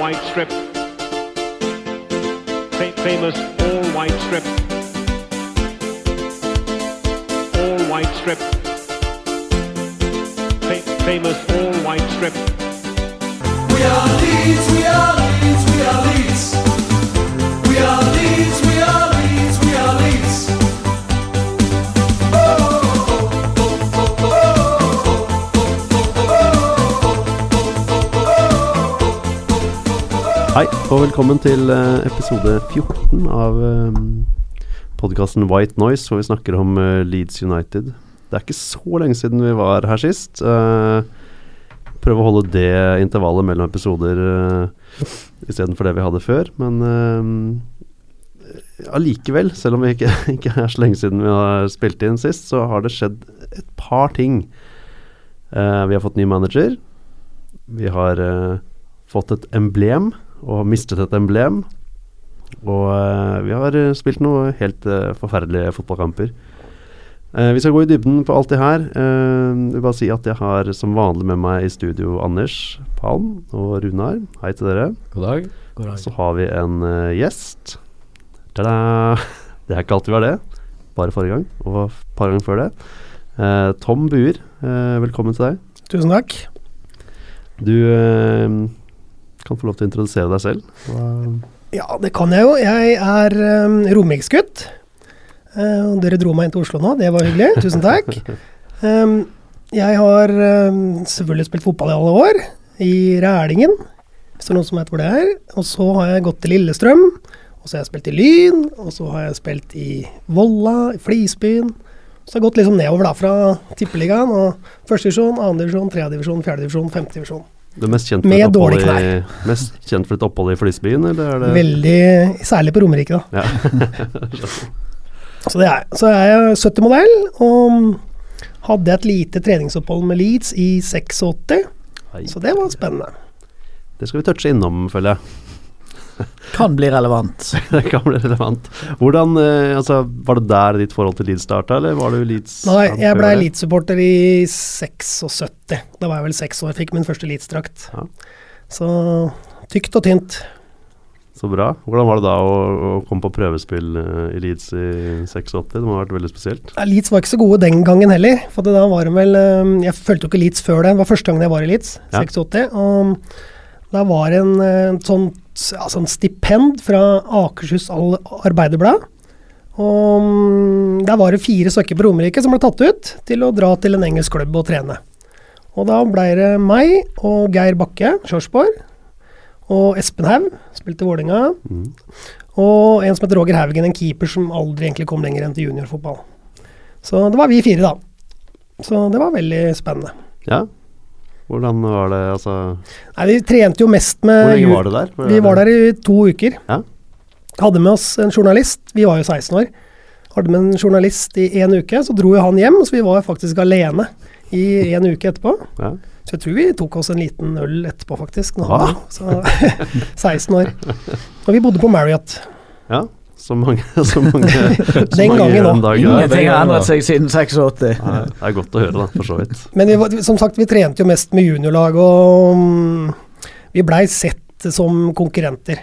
white strip. Fa- famous all white strip. All white strip. Fa- famous all white strip. We are Leeds, we are Leeds, we are Leeds. We are Leeds, we are Leeds, Hei, og velkommen til eh, episode 14 av podkasten White Noise, hvor vi snakker om eh, Leeds United. Det er ikke så lenge siden vi var her sist. Prøve å holde det intervallet mellom episoder istedenfor det vi hadde før. Men eh, allikevel, selv om vi ikke, ikke er så lenge siden vi har spilt inn sist, så har det skjedd et par ting. Eh, vi har fått ny manager. Vi har eh, fått et emblem og har mistet et emblem. Og eh, vi har eh, spilt noe helt eh, forferdelige fotballkamper. Eh, vi skal gå i dybden på alt det her. Eh, jeg vil bare si at jeg har som vanlig med meg i studio Anders Palm og Runar. Hei til dere. God dag. Så har vi en gjest. Ta-da! Det er ikke alltid vi har det. Bare forrige gang, og et par ganger før det. Eh, Tom Buer, eh, velkommen til deg. Tusen takk. Du kan få lov til å introdusere deg selv. Hva- Ja, det kan jeg jo. Jeg er um, romerikesgutt. Uh, dere dro meg inn til Oslo nå, det var hyggelig. Tusen takk. Um, jeg har um, selvfølgelig spilt fotball i alle år, i Rælingen, hvis det er noen som vet hvor det er. Og så har jeg gått til Lillestrøm, og så har jeg spilt i Lyn, og så har jeg spilt i Volla, i Flisbyen. Så har jeg gått liksom nedover da, fra tippeligaen, og første divisjon, andre divisjon, tredje Du er mest kjent Med et dårlig dårlig i, mest kjent for et opphold i Flysbyen, eller er det Veldig, særlig på Romerike, da. Ja. Så, det er, så er jeg 70-modell, og hadde et lite treningsopphold med Leeds i 86. Så det var spennende. Det skal vi touche innom, føler jeg. Kan bli relevant. det kan bli relevant. Hvordan, eh, altså, Var det der ditt forhold til Leeds starta, eller var du Leeds Nei, jeg ble? Leeds-supporter i 76. Da var jeg vel seks år, fikk min første Leeds-drakt. Ja. Så tykt og tynt. Så bra. Hvordan var det da å, å komme på prøvespill eh, i Leeds i 86? Det må ha vært veldig spesielt. Ja, Leeds var ikke så gode den gangen heller. For da var det vel eh, Jeg fulgte jo ikke Leeds før det. Det var første gangen jeg var i Leeds, Ja. 86. Og da var det en eh, sånn, altså stipend fra Akershus Arbeiderblad. Og mm, der var det fire stykker på Romerike som ble tatt ut til å dra til en engelsk klubb og trene. Og da ble det meg og Geir Bakke, Sjorsborg, og Espen Haug, spilte i Vålinga, Mhm. og en som heter Roger Haugen, en keeper som aldri egentlig kom lenger enn til juniorfotball. Så det var vi fire, da. Så det var veldig spennende. Ja. Hvordan var det, altså Nei, vi trente jo mest med Hvor lenge var du der? Vi var der i to uker. Ja. Hadde med oss en journalist, vi var jo 16 år. Hadde med en journalist i en uke, så dro jo han hjem, så vi var faktisk alene i en uke etterpå. Ja. Så jeg tror vi tok oss en liten øl etterpå, faktisk. Nå, ah. så, 16 år. Og vi bodde på Marriott. ja. Så mange, så mange, Den gangen òg. Ingenting har endret seg siden 86. Nei, Det er godt å høre, da, for så vidt. Men vi, som sagt, vi trente jo mest med juniorlag, og mm, vi blei sett som konkurrenter.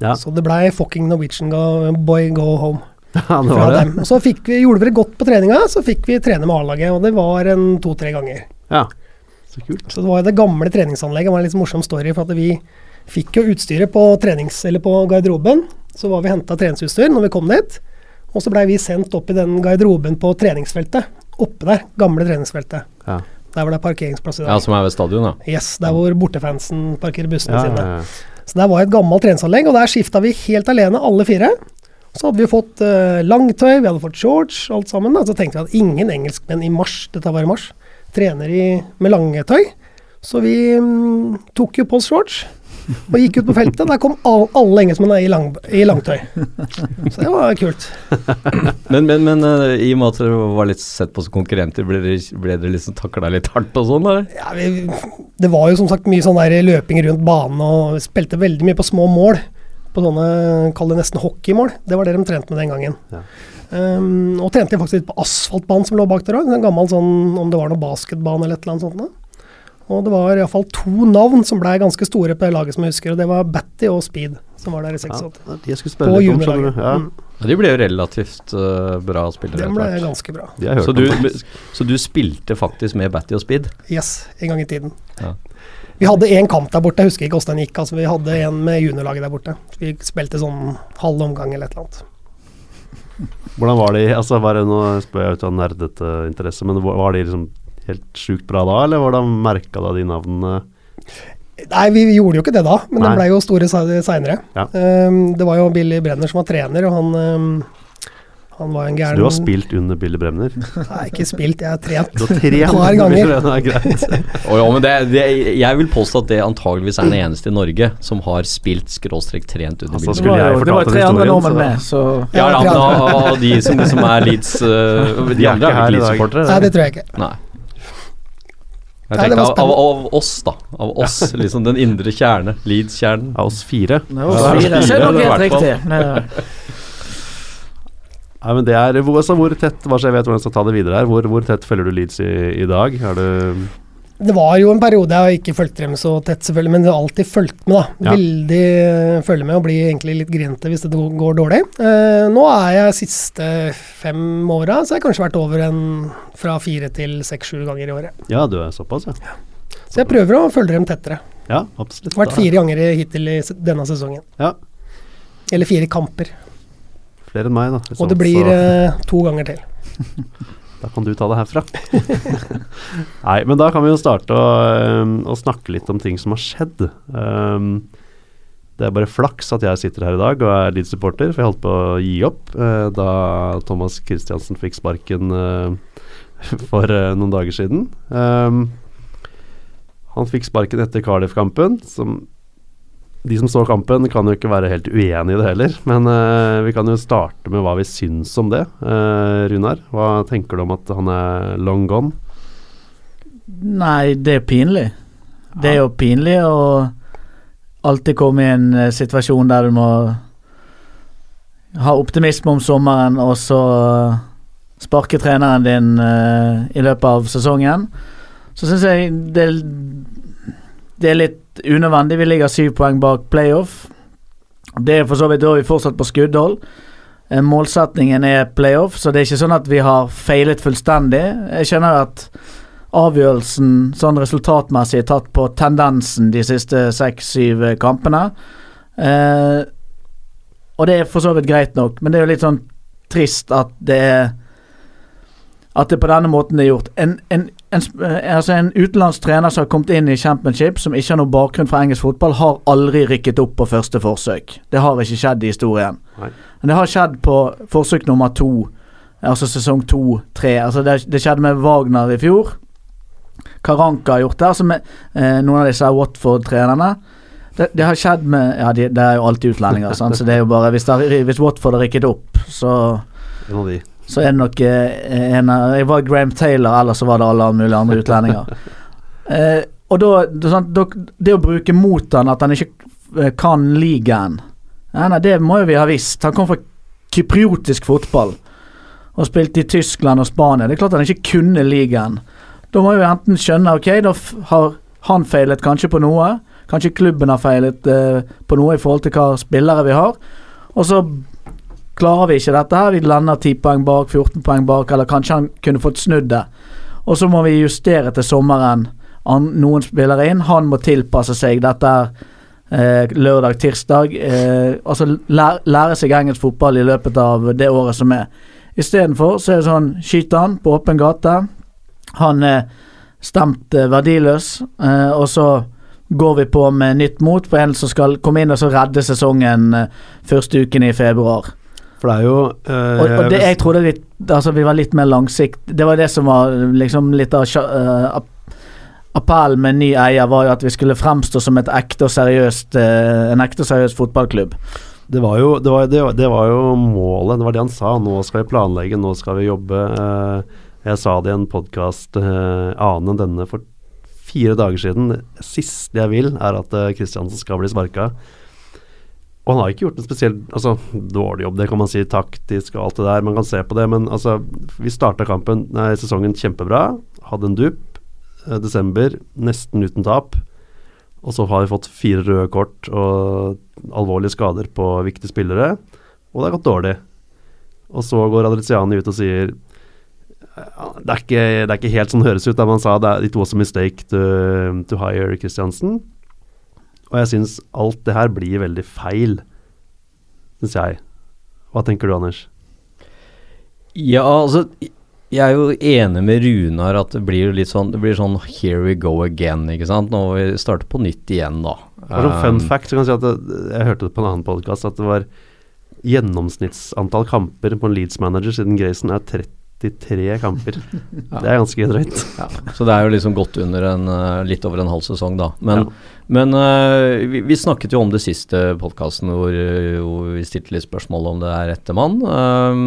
Ja, Så det blei fucking Norwegian go, boy go home ja det var det. dem. Og så fikk vi, gjorde vi det godt på treninga, så fikk vi trene med A-laget, og det var en to-tre ganger. Ja, så kult. Så det var jo det gamle treningsanlegget, det var en litt morsom story, for at vi fikk jo utstyret på trenings, eller på garderoben. Så var vi henta treningsutstyr når vi kom dit, og så blei vi sendt opp i den garderoben på treningsfeltet. Oppe der, gamle treningsfeltet. Ja. Der var det parkeringsplass i dag. Ja, som er ved stadion, da. Yes, der hvor bortefansen parkerer bussene Ja, sine. ja. Så der var et gammelt treningsanlegg, og der skifta vi helt alene, alle fire. Så hadde vi fått uh, langtøy, vi hadde fått shorts, alt sammen. Da. Så tenkte vi at ingen engelskmenn i mars, dette var i mars, trener i, med langetøy. Så vi mm, tok jo på oss shorts og gikk ut på feltet. Der kom all, alle engelskmennene i, lang, i langtøy. Så det var kult. Men, men, men eh, i og med at dere var litt sett på som konkurrenter, ble dere, ble dere liksom takla litt hardt og sånn? Ja, vi, det var jo som sagt mye sånn der løping rundt banen, og vi spilte veldig mye på små mål. På sånne, kall det nesten hockeymål. Det var det de trente med den gangen. Ja. Um, og trente faktisk litt på asfaltbanen som lå bak der òg. En gammel sånn, om det var noe basketbane eller et eller annet sånt. Da. Og det var iallfall to navn som ble ganske store på det laget som jeg husker, og det var Batty og Speed som var der i Ja, 86. det er de På juniorlaget. Ja, Mm. Ja, de ble jo relativt uh, bra spillere. De ble ganske bra. Så du, så du spilte faktisk med Batty og Speed? Yes, en gang i tiden. Ja. Vi hadde én kamp der borte, jeg husker ikke åssen den gikk. Altså, vi hadde en med juniorlaget der borte. Vi spilte sånn halv omgang eller et eller annet. Hvordan var de altså nå spør jeg ut av nerdete interesse, men var var de liksom helt sjukt bra da, eller hvordan merka da de navnene? Nei, vi gjorde jo ikke det da, men Nei. de ble jo store seinere. Ja. det var jo Billy Brenner som var trener, og han um, han var en gæren Så du har spilt under Billy Bremner? Nei, ikke spilt, jeg har trent. Du har trent Et par ganger. Bremner, er greit. oh, ja, men det, det, jeg vil påstå at det antageligvis er den eneste i Norge som har spilt skråstrek trent under Altså, Billy jo, det var tre andre nordmenn med, så Ja, ja, men tre av, av de som liksom er Leeds uh, De De er andre ikke er her i dag. ikke Leeds-supportere? Nei, det tror jeg ikke. Nei. Jeg tenkte av, av, av oss, da. Av oss, liksom den indre kjerne. Leeds-kjernen. Av oss fire. det var fire. Er helt riktig. Nei, men det er hvor, altså, hvor tett Hva så jeg vet hvordan jeg skal ta det videre her. Hvor, hvor tett følger du Leeds i, i dag? Er du Det var jo en periode jeg ikke fulgte dem så tett, selvfølgelig, men jeg har alltid fulgt med. da. Ja. Veldig følge med og blir egentlig litt grinete hvis det går dårlig. Eh, nå er jeg siste fem åra, så jeg har kanskje vært over en fra fire til seks-sju ganger i året. Ja, du er såpass, ja. Så jeg prøver å følge dem tettere. Ja, absolutt. Det har vært fire ganger hittil i denne sesongen. Ja, Eller fire kamper. flere enn meg, da. Og det blir eh, to ganger til. Da kan du ta det herfra. Nei, men da kan vi jo starte å, um, å snakke litt om ting som har skjedd. Um, det er bare flaks at jeg sitter her i dag og er Leeds-supporter, for jeg holdt på å gi opp uh, da Thomas Christiansen fikk sparken uh, for uh, noen dager siden. Um, han fikk sparken etter Cardiff-kampen, som de som så kampen, kan jo ikke være helt uenig i det heller. Men uh, vi kan jo starte med hva vi syns om det. Uh, Runar, hva tenker du om at han er long gone? nei, det er pinlig. Det er jo pinlig å alltid komme i en eh, situasjon der du må ha optimisme om sommeren, og så sparke treneren din i løpet av sesongen. Så syns jeg det, det er litt unødvendig. Vi ligger syv poeng bak playoff. Det er for så vidt da vi fortsatt på skuddhold. Målsettingen Målsetningen er playoff, så det er ikke sånn at vi har feilet fullstendig. Jeg skjønner at avgjørelsen sånn resultatmessig er tatt på tendensen de siste seks-syv kampene. Eh, og det er for så vidt greit nok, men det er jo litt sånn trist at det er At det på denne måten er gjort. En, en, en, eh, altså en utenlandsk trener som har kommet inn i championship, som ikke har noen bakgrunn fra engelsk fotball, har aldri rykket opp på første forsøk. Det har ikke skjedd i historien. Nei. Men det har skjedd på forsøk nummer to, altså sesong to, tre. Altså det, det skjedde med Wagner i fjor. Karanka har gjort det, altså med eh, noen av disse Watford-trenerne. Det, det har skjedd med Ja, de, det er jo alltid utlendinger, sant? så det er jo bare Hvis, der, hvis Watford har rykket opp, så Det av de. Så er det nok eh, en av Jeg var Graham Taylor, ellers så var det alle mulige andre utlendinger. eh, og da, det, er Det å bruke mot han at han ikke eh, kan ligaen nei, nei, Det må jo vi ha visst. Han kom fra kypriotisk fotball og spilte i Tyskland og Spania. Det er klart han ikke kunne ligaen. Da må vi enten skjønne Ok, da har han feilet kanskje på noe. Kanskje klubben har feilet eh, på noe i forhold til hva spillere vi har. Og så klarer vi ikke dette her. Vi lander 10 poeng bak, 14 poeng bak, eller kanskje han kunne fått snudd det. Og så må vi justere til sommeren. Noen spiller inn, han må tilpasse seg dette her eh, lørdag, tirsdag. Eh, altså lære, lære seg engelsk fotball i løpet av det året som er. Istedenfor så er det sånn skyter han på åpen gate. Han er stemt eh, verdiløs, eh, og så går vi på med nytt mot på en som skal komme inn og så redde sesongen eh, første uken i februar. For det er jo eh, Og, og det jeg trodde vi, altså vi var litt mer langsikt Det var det som var liksom litt av eh, appellen med ny eier, var jo at vi skulle fremstå som et ekte og seriøst uh, en ekte og seriøs fotballklubb. Det var, jo, det, var, det, var, det var jo målet, det var det han sa. Nå skal vi planlegge, nå skal vi jobbe. Jeg sa det i en podkast annen enn denne for fire dager siden. Det siste jeg vil, er at Kristiansen skal bli sparka. Og han har ikke gjort en spesielt altså, dårlig jobb, det kan man si, taktisk og alt det der. Man kan se på det, men altså, vi starta kampen, nei, sesongen kjempebra. Hadde en dupp. eh, desember, nesten uten tap. Og så har vi fått fire røde kort og alvorlige skader på viktige spillere. Og det har gått dårlig. Og så går Adriciani ut og sier det, er ikke, det er ikke helt sånn det høres ut da man sa det er, it was a mistake to, to hire Christiansen. Og jeg syns alt det her blir veldig feil, syns jeg. Hva tenker du, Anders? Ja, altså Jeg er jo enig med Runar at det blir litt sånn Det blir sånn here we go again, ikke sant. Nå må vi starte på nytt igjen, da. For sånn fun Um, fact så kan jeg si at det, Jeg hørte det på en annen podkast at det var gjennomsnittsantall kamper på en Leeds-manager siden Grayson er 33 kamper. Det er ganske drøyt. Ja, så det er jo liksom godt under en eh, litt over en halv sesong, da. Men, Ja. men uh, vi, vi snakket jo om det siste podkasten hvor, eh, hvor vi stilte litt spørsmål om det er rette mann. Um,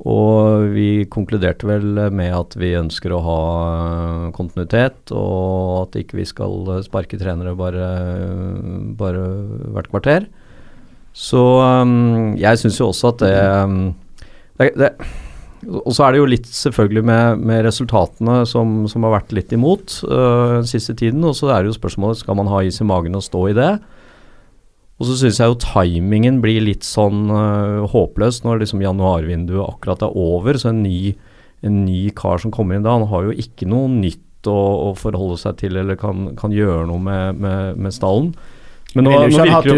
og vi konkluderte vel med at vi ønsker å ha kontinuitet, og at ikke vi skal sparke trenere bare, bare hvert kvarter. Så um, jeg syns jo også at det, ehm, det, det og så er det jo litt selvfølgelig med, med resultatene som, som har vært litt imot øh, den siste tiden. Og så er det jo spørsmålet skal man ha is i magen og stå i det. Og så syns jeg jo timingen blir litt sånn øh, håpløs når liksom januarvinduet akkurat er over. Så en ny, en ny kar som kommer inn da, han har jo ikke noe nytt å, å forholde seg til eller kan, kan gjøre noe med, med, med stallen. Men nå, nå, virker jo,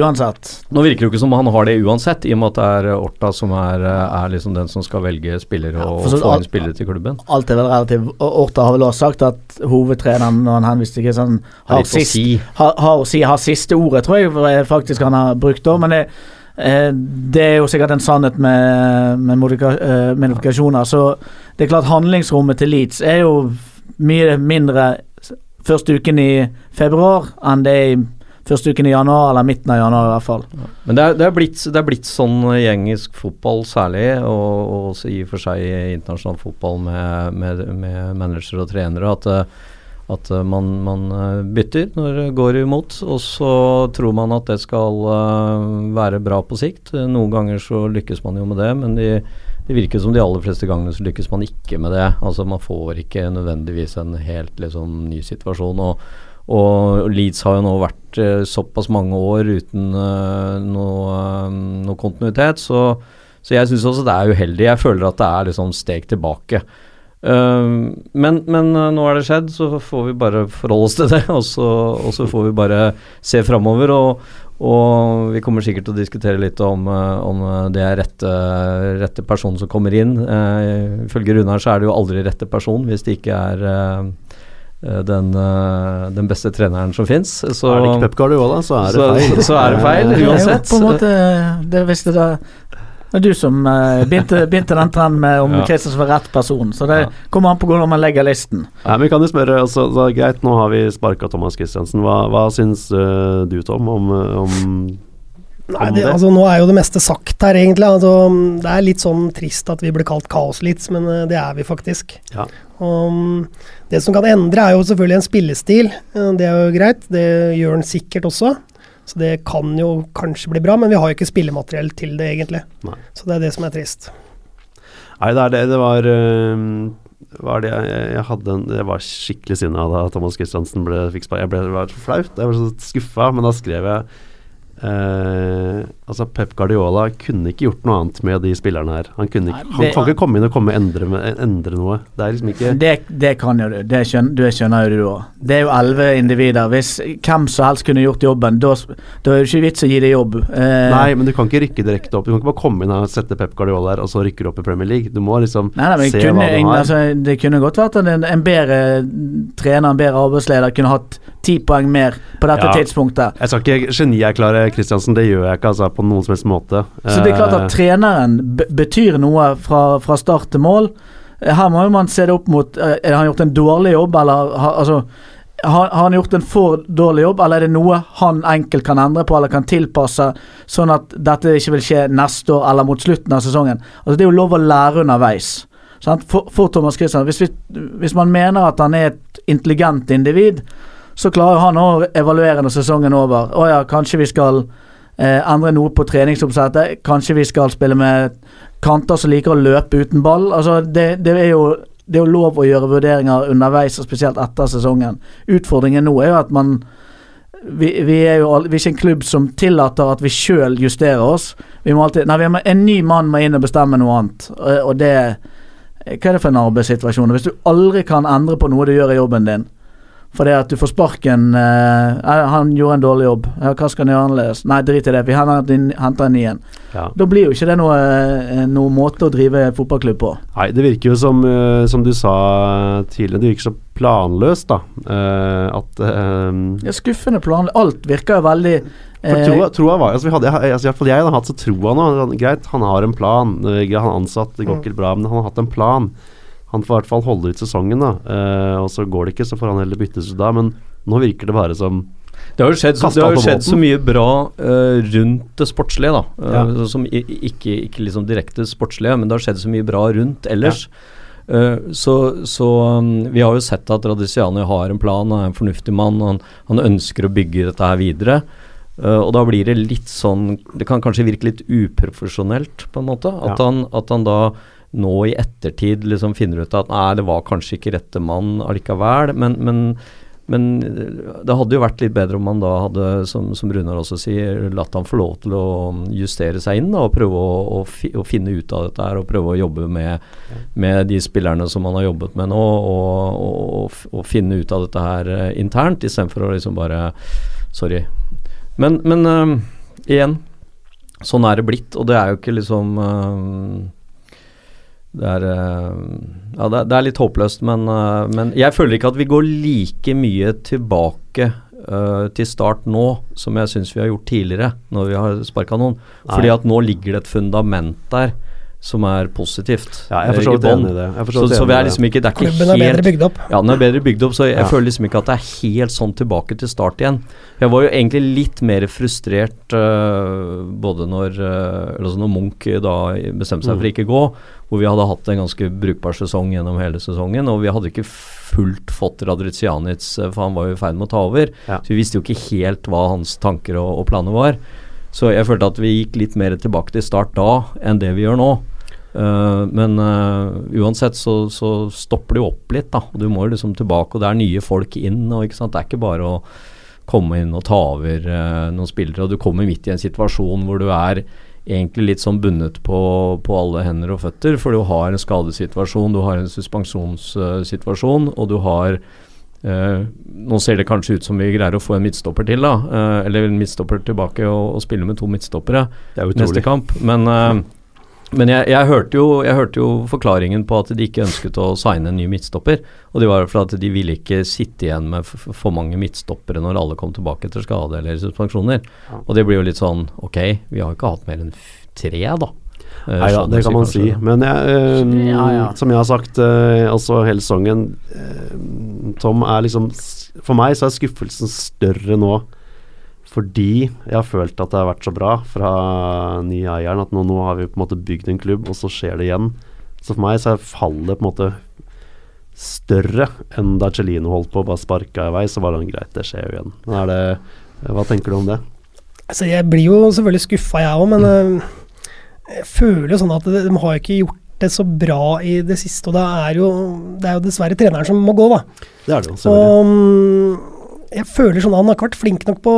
nå virker det jo ikke som han har det uansett, i og med at det er Orta som er, er liksom den som skal velge spillere og ja, få inn spillere til klubben. Alt er vel relativt. Orta har vel også sagt at hovedtreneren, når han henviste til sånn, Har har, sist, si. har, har si har siste ordet, tror jeg eh, faktisk han har brukt da. Men det, eh, det er jo sikkert en sannhet med, med eh, modifikasjoner. Så det er klart handlingsrommet til Leeds er jo mye mindre første uken i februar enn det er i første uken i januar, eller midten av januar i hvert fall. Men det er, det er, blitt, det er blitt sånn i engelsk fotball særlig, og, og også i og for seg i internasjonal fotball med, med, med managere og trenere, at, eh, at eh, man, man eh, bytter når det går imot, og så tror man at det skal være bra på sikt. Noen ganger så lykkes man jo med det, men de, det virker som de aller fleste gangene så lykkes man ikke med det. Altså Man får ikke nødvendigvis en helt liksom ny situasjon. og og Leeds har jo nå vært eh, såpass mange år uten eh, noe, eh, noe kontinuitet, så, så jeg syns også det er uheldig. Jeg føler at det er liksom steg tilbake. Uh, men, men uh, nå er det skjedd, så får vi bare forholde oss til det. Og så, og så får vi bare se framover. Og, og vi kommer sikkert til å diskutere litt om, om det er rette, rette person som kommer inn. Ifølge uh, Runar så er det jo aldri rette person hvis det ikke er den, eh, den beste treneren som fins. Så, er det ikke Pep Guardiola, så er det feil. så er det feil, uansett. Det er jo. På en måte, det visste da det er du som eh, begynte, begynte den trenden med om Ja. Kristiansen var rett person, så det Ja. kommer an på hvordan man legger listen. Nei, men vi kan jo spørre, altså, er greit, nå har vi sparka Thomas Christiansen. Hva, hva syns uh, du, Tom, om, om Nei, det, det? altså, nå er jo det meste sagt her, egentlig. Altså, det er litt sånn trist at vi ble kalt kaoslits men eh, det er vi faktisk. Ja. Og det som kan endre, er jo selvfølgelig en spillestil. Eh, Det er jo greit. Det gjør den sikkert også. Så det kan jo kanskje bli bra, men vi har jo ikke spillemateriell til det, egentlig. Nei. Så det er det som er trist. Nei, det er det. Det var, eh, var det jeg, jeg hadde en Jeg var skikkelig sinna da Thomas Christiansen ble fikk spark. Jeg ble, var så flaut. Jeg var så skuffa, men da skrev jeg eh, Altså, Pep Guardiola kunne ikke gjort noe annet med de spillerne her. Han kunne ikke, Nei, han kan ikke komme inn og komme endre, endre noe. Det er liksom ikke Det, det kan jo du. Det skjønner, det skjønner jo du òg. Det er jo elleve individer. Hvis hvem som helst kunne gjort jobben, da da er det ikke vits å gi det jobb. Uh, Nei, men du kan ikke rykke direkte opp. Du kan ikke bare komme inn og sette Pep Guardiola her, og så rykker du opp i Premier League. Du må liksom Nei, da, se kunne, hva du har. altså, det kunne godt vært at en, en bedre trener, en bedre arbeidsleder, kunne hatt ti poeng mer på dette Ja. tidspunktet. Jeg skal ikke genierklære Kristiansen, det gjør jeg ikke altså, på noen som helst måte. Så det er klart at Eh, treneren be betyr noe fra, fra start til mål. Eh, Her må man se det opp mot eh, Har han gjort en dårlig jobb, eller har, altså, har, har han gjort en for dårlig jobb, eller er det noe han enkelt kan endre på eller kan tilpasse, sånn at dette ikke vil skje neste år eller mot slutten av sesongen? Altså Det er jo lov å lære underveis. Sant? For, for Thomas Christian, hvis, vi, hvis man mener at han er et intelligent individ, så klarer han å evaluere når sesongen er over. Å ja, kanskje vi skal eh, endre noe på treningsoppsettet. Kanskje vi skal spille med kanter som liker å løpe uten ball. Altså, det, det er jo det er jo lov å gjøre vurderinger underveis, og spesielt etter sesongen. Utfordringen nå er jo at man vi, vi, er jo vi er ikke en klubb som tillater at vi sjøl justerer oss. Vi må alltid Nei, må, en ny mann må inn og bestemme noe annet. Og, og det Hva er det for en arbeidssituasjon? Hvis du aldri kan endre på noe du gjør i jobben din, fordi at du får sparken eh, eh, 'Han gjorde en dårlig jobb. Ja, hva skal han gjøre annerledes?' Nei, drit i det. Vi henter en, ny en. Ja. Da blir jo ikke det noe, eh, noe måte å drive fotballklubb på. Nei, det virker jo som, eh, som du sa tidligere, det virker så planløst, da. Eh, at eh, er skuffende planløst. Alt virker jo veldig For troa, troa var altså vi hadde, altså, i hvert fall jeg har hatt så troa nå. Greit, han har en plan. Han er ansatt, det går ikke bra, men han har hatt en plan. Han får i hvert fall holde ut sesongen, da. Eh, og så går det ikke, så får han heller byttes ut da. Men nå virker det bare som Det har jo skjedd, så, det har skjedd så mye bra uh, rundt det sportslige, da. Uh, Ja. Som ikke, ikke liksom direkte sportslige, men det har skjedd så mye bra rundt ellers. Eh, så så um, vi har jo sett at Radiciani har en plan, han er en fornuftig mann, han, han ønsker å bygge dette her videre. Og da blir det litt sånn Det kan kanskje virke litt uprofesjonelt, på en måte. At, Ja. han, at han da nå i ettertid liksom finner ut at nei, det var kanskje ikke rette mann allikevel. Men, men, men det hadde jo vært litt bedre om man da hadde, som, som Runar også sier, latt han få lov til å justere seg inn da, og prøve å, å, fi, å finne ut av dette her og prøve å jobbe med, med de spillerne som han har jobbet med nå, og, og, og, finne ut av dette her eh, internt, istedenfor å liksom bare Sorry. Men, men uh, igjen, sånn er det blitt, og det er jo ikke liksom eh, det er, eh, ja, det, er- litt håpløst, men, eh, men jeg føler ikke at vi går like mye tilbake uh, til start nå som jeg syns vi har gjort tidligere, når vi har sparka noen. Fordi at nå ligger det et fundament der som er positivt. Ja, jeg forstår eh, enig i det. Jeg forstår så Så, vi er liksom ikke Det er ikke Klubben er bedre bygd opp. ja, den er bedre bygd opp, så jeg Ja. føler liksom ikke at det er helt sånn tilbake til start igjen. Jeg var jo egentlig litt mer frustrert uh, både når, uh, altså når Munch da bestemte seg for Mm. ikke gå, hvor vi hadde hatt en ganske brukbar sesong gjennom hele sesongen, og vi hadde ikke fullt fått Radricianits, øh, for han var jo i ferd med å ta over. Ja. Så vi visste jo ikke helt hva hans tanker og, og planer var. Så jeg følte at vi gikk litt mer tilbake til start da enn det vi gjør nå. Eh, men uh, uansett så, så stopper det jo opp litt, da. Du må liksom tilbake, og det er nye folk inn. og? Det er ikke bare å komme inn og ta over uh, noen spillere, og du kommer midt i en situasjon hvor du er egentlig litt sånn bundet på, på alle hender og føtter, for du har en skadesituasjon, du har en suspensjonssituasjon, og du har Uh, Nå ser det kanskje ut som vi greier å få en midtstopper til, da. Uh, eller en midtstopper tilbake og, og spille med to midtstoppere er neste kamp. Men, eh, men jeg, jeg, hørte jo, jeg hørte jo forklaringen på at de ikke ønsket å signe en ny midtstopper. Og det var for at de ville ikke sitte igjen med for mange midtstoppere når alle kom tilbake etter skade eller suspensjoner. Og det blir jo litt sånn Ok, vi har jo ikke hatt mer enn tre, da. Eh, Nei da, sånn det kan man kanskje. si. Men jeg, eh, Ja, ja. som jeg har sagt eh, altså hele sesongen eh, Tom er liksom For meg så er skuffelsen større nå fordi jeg har følt at det har vært så bra fra nye eieren at nå, nå har vi på en måte bygd en klubb, og så skjer det igjen. Så for meg så er fallet på en måte større enn da Celino holdt på og bare sparka i vei, så var det greit, det skjer jo igjen. Men det Hva tenker du om det? Altså, jeg blir jo selvfølgelig skuffa, jeg òg, men øh, jeg føler jo sånn at de, de har ikke gjort det så bra i det siste. Og det er jo, det er jo dessverre treneren som må gå, da. Det er det jo, selvfølgelig. Og mm, jeg føler sånn at han har ikke vært flink nok på,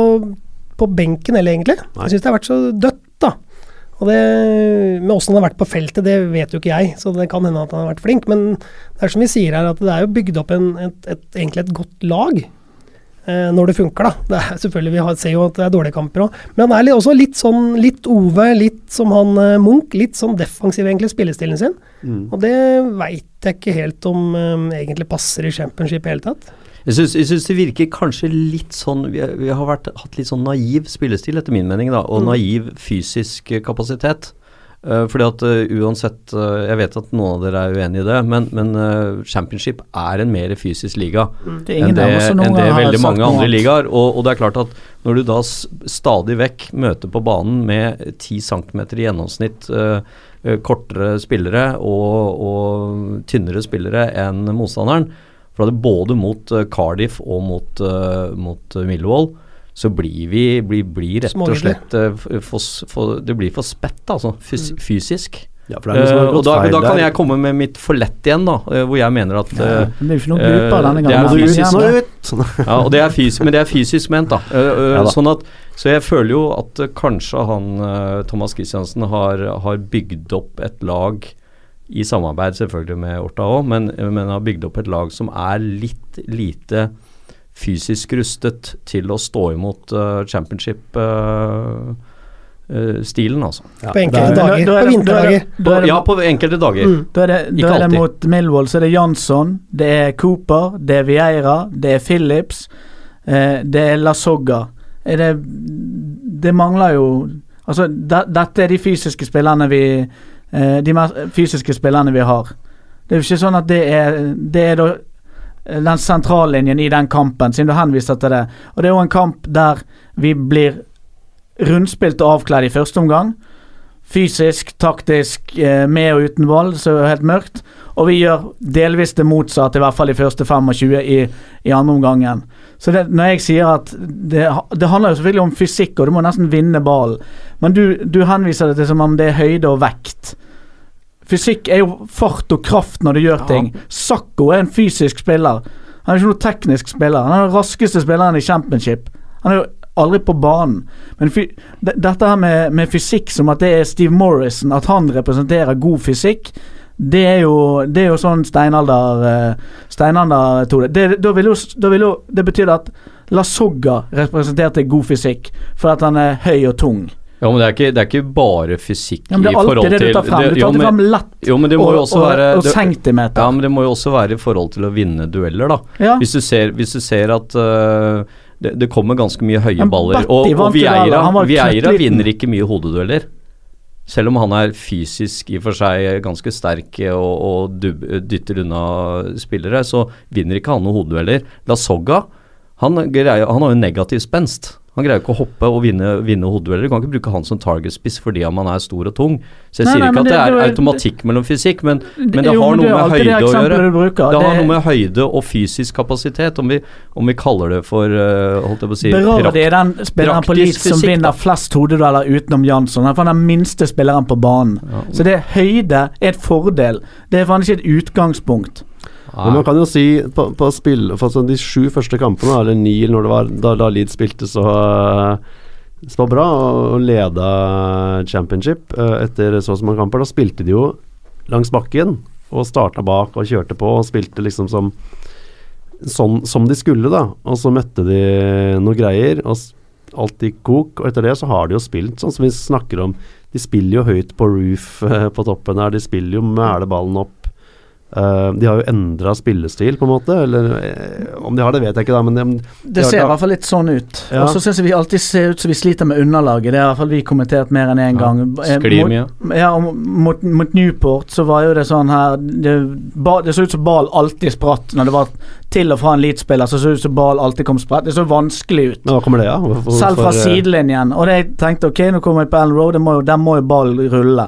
på benken heller, egentlig. Nei. Jeg syns det har vært så dødt, da. Og det, Med åssen han har vært på feltet, det vet jo ikke jeg, så det kan hende at han har vært flink. Men det er som vi sier her, at det er jo bygd opp en, et, et, egentlig et godt lag. Eh, når det funker, da. Det er, selvfølgelig, Vi har, ser jo at det er dårlige kamper òg. Men han er litt, også litt sånn litt Ove, litt som han eh, Munch. Litt sånn defensiv, egentlig, spillestilen sin. Mm. Og det veit jeg ikke helt om eh, egentlig passer i championship i hele tatt. Jeg syns, det virker kanskje litt sånn Vi, vi har vært, hatt litt sånn naiv spillestil, etter min mening, da, og Mm. naiv fysisk eh, kapasitet. Uh, fordi at uh, uansett uh, Jeg vet at noen av dere er uenig i det, men, men championship er en mer fysisk liga Det er enn det, enn det veldig mange andre ligaer. Og, og det er klart at når du da stadig vekk møter på banen med 10 cm i gjennomsnitt kortere spillere og, og tynnere spillere enn motstanderen, for det både mot eh, Cardiff og mot, eh, mot eh, Millwall, så blir vi blir, blir rett og slett for, for, Det blir for spett, altså. Fys Mm. Fysisk. Ja, er Eh, og da, feil da kan der. jeg komme med mitt for lett igjen, da. hvor jeg mener at Det blir ikke noe glupere denne det er fysisk! Sånn. Ja, det er fys men det er fysisk ment, da. Uh, Ja da. sånn at, så jeg føler jo at kanskje han Thomas Christiansen har, har bygd opp et lag i samarbeid selvfølgelig med Orta òg, men, men har bygd opp et lag som er litt lite fysisk rustet til å stå imot uh, championship-stilen, altså. Ja, På enkelte er- dager. da er På vinterdager. Da er ja, på enkelte dager. Mm. Da er det, Ikke da er det alltid. mot Millwall så er det Jansson, det er Cooper, det er Vieira, det er Phillips, eh, det er Lasogga. Er det Det mangler jo Altså, de, dette er de fysiske spillerne vi eh, De mer fysiske spillerne vi har. Det er jo ikke sånn at det er Det er eh, den sentrallinjen i den kampen, siden du henviser til det. Og det er jo en kamp der vi blir rundspilt og avkledd i første omgang. Fysisk, taktisk, eh, med og uten ball, så er det helt mørkt. Og vi gjør delvis det motsatte, i hvert fall i første 25 i, i andre omgangen. Så det, når jeg sier at det, det handler jo selvfølgelig om fysikk, og du må nesten vinne ballen. Men du, du henviser det til som om det er høyde og vekt. Fysikk er jo fart og kraft når du gjør ting. Sakko er en fysisk spiller. Han er ikke noen teknisk spiller. Han er den raskeste spilleren i championship. Han er jo aldri på banen. Men dette her med, med fysikk som at det er Steve Morrison, at han representerer god fysikk, det er jo, det er jo sånn steinalder uh, Steinalder-metode. Det, da vil jo, da vil jo, det betyr at Lasogga representerte god fysikk, for at han er høy og tung. Ja, men det er ikke, det er ikke bare fysikk Ja, men det i er forhold alltid til det du tar frem. Du tar det lett Jo, og, og, være og centimeter. Ja, men det må jo også være i forhold til å vinne dueller, da. Ja. Hvis du ser, hvis du ser at uh, det, det kommer ganske mye høye baller. Og, og Vieira, Vieira vinner ikke mye hodedueller. Selv om han er fysisk i og for seg ganske sterk og, og dub, dytter unna spillere, så vinner ikke han noen hodedueller. Lasogga, han, han har jo negativ spenst. Han greier ikke å hoppe og vinne, vinne hodedueller. Du kan ikke bruke han som targetspiss fordi han er stor og tung. Så jeg Nei, sier nei, ikke at det, det- er det automatikk mellom fysikk, men, men det Jo, har noe er med høyde å gjøre. Det har noe med høyde og fysisk kapasitet, om vi, om vi kaller det for uh, holdt jeg på å si Berardi prakt- er den spilleren på litt som vinner da. flest hodedueller utenom Jansson. Han er den minste spilleren på banen. Så det høyde er et fordel. Det er faen ikke et utgangspunkt. Men man kan jo si på, på spill for sånn de sju første kampene, eller ni når det var da, da Leeds spilte så, uh, så bra og leda championship uh, etter så og så mange kamper, da spilte de jo langs bakken og starta bak og kjørte på og spilte liksom som sånn som de skulle, da. Og så møtte de noe greier, og alt gikk kok. Og etter det så har de jo spilt sånn som vi snakker om. De spiller jo høyt på roof eh, på toppen her, de spiller jo mæle ballen opp. Eh, de har jo endra spillestil, på en måte. Eller uh, om de har det, vet jeg ikke, da. Men de, Det ser i hvert fall litt sånn ut. Ja. Og så syns jeg vi alltid ser ut som vi sliter med underlaget. Det har i hvert fall vi kommentert mer enn én Ja, gang. Eh, sklir mot- mye. Ja, mot, mot Newport så var jo det sånn her Det, ba, det så ut som ball alltid spratt. Når det var til og fra en Leeds-spiller, så så ut som ball alltid kom spratt. Det så vanskelig ut. men hva kommer det av? Hvorfor- Selv fra sidelinjen. Og det jeg tenkte ok, nå kommer jeg på Ellen Road, der må jo ball rulle.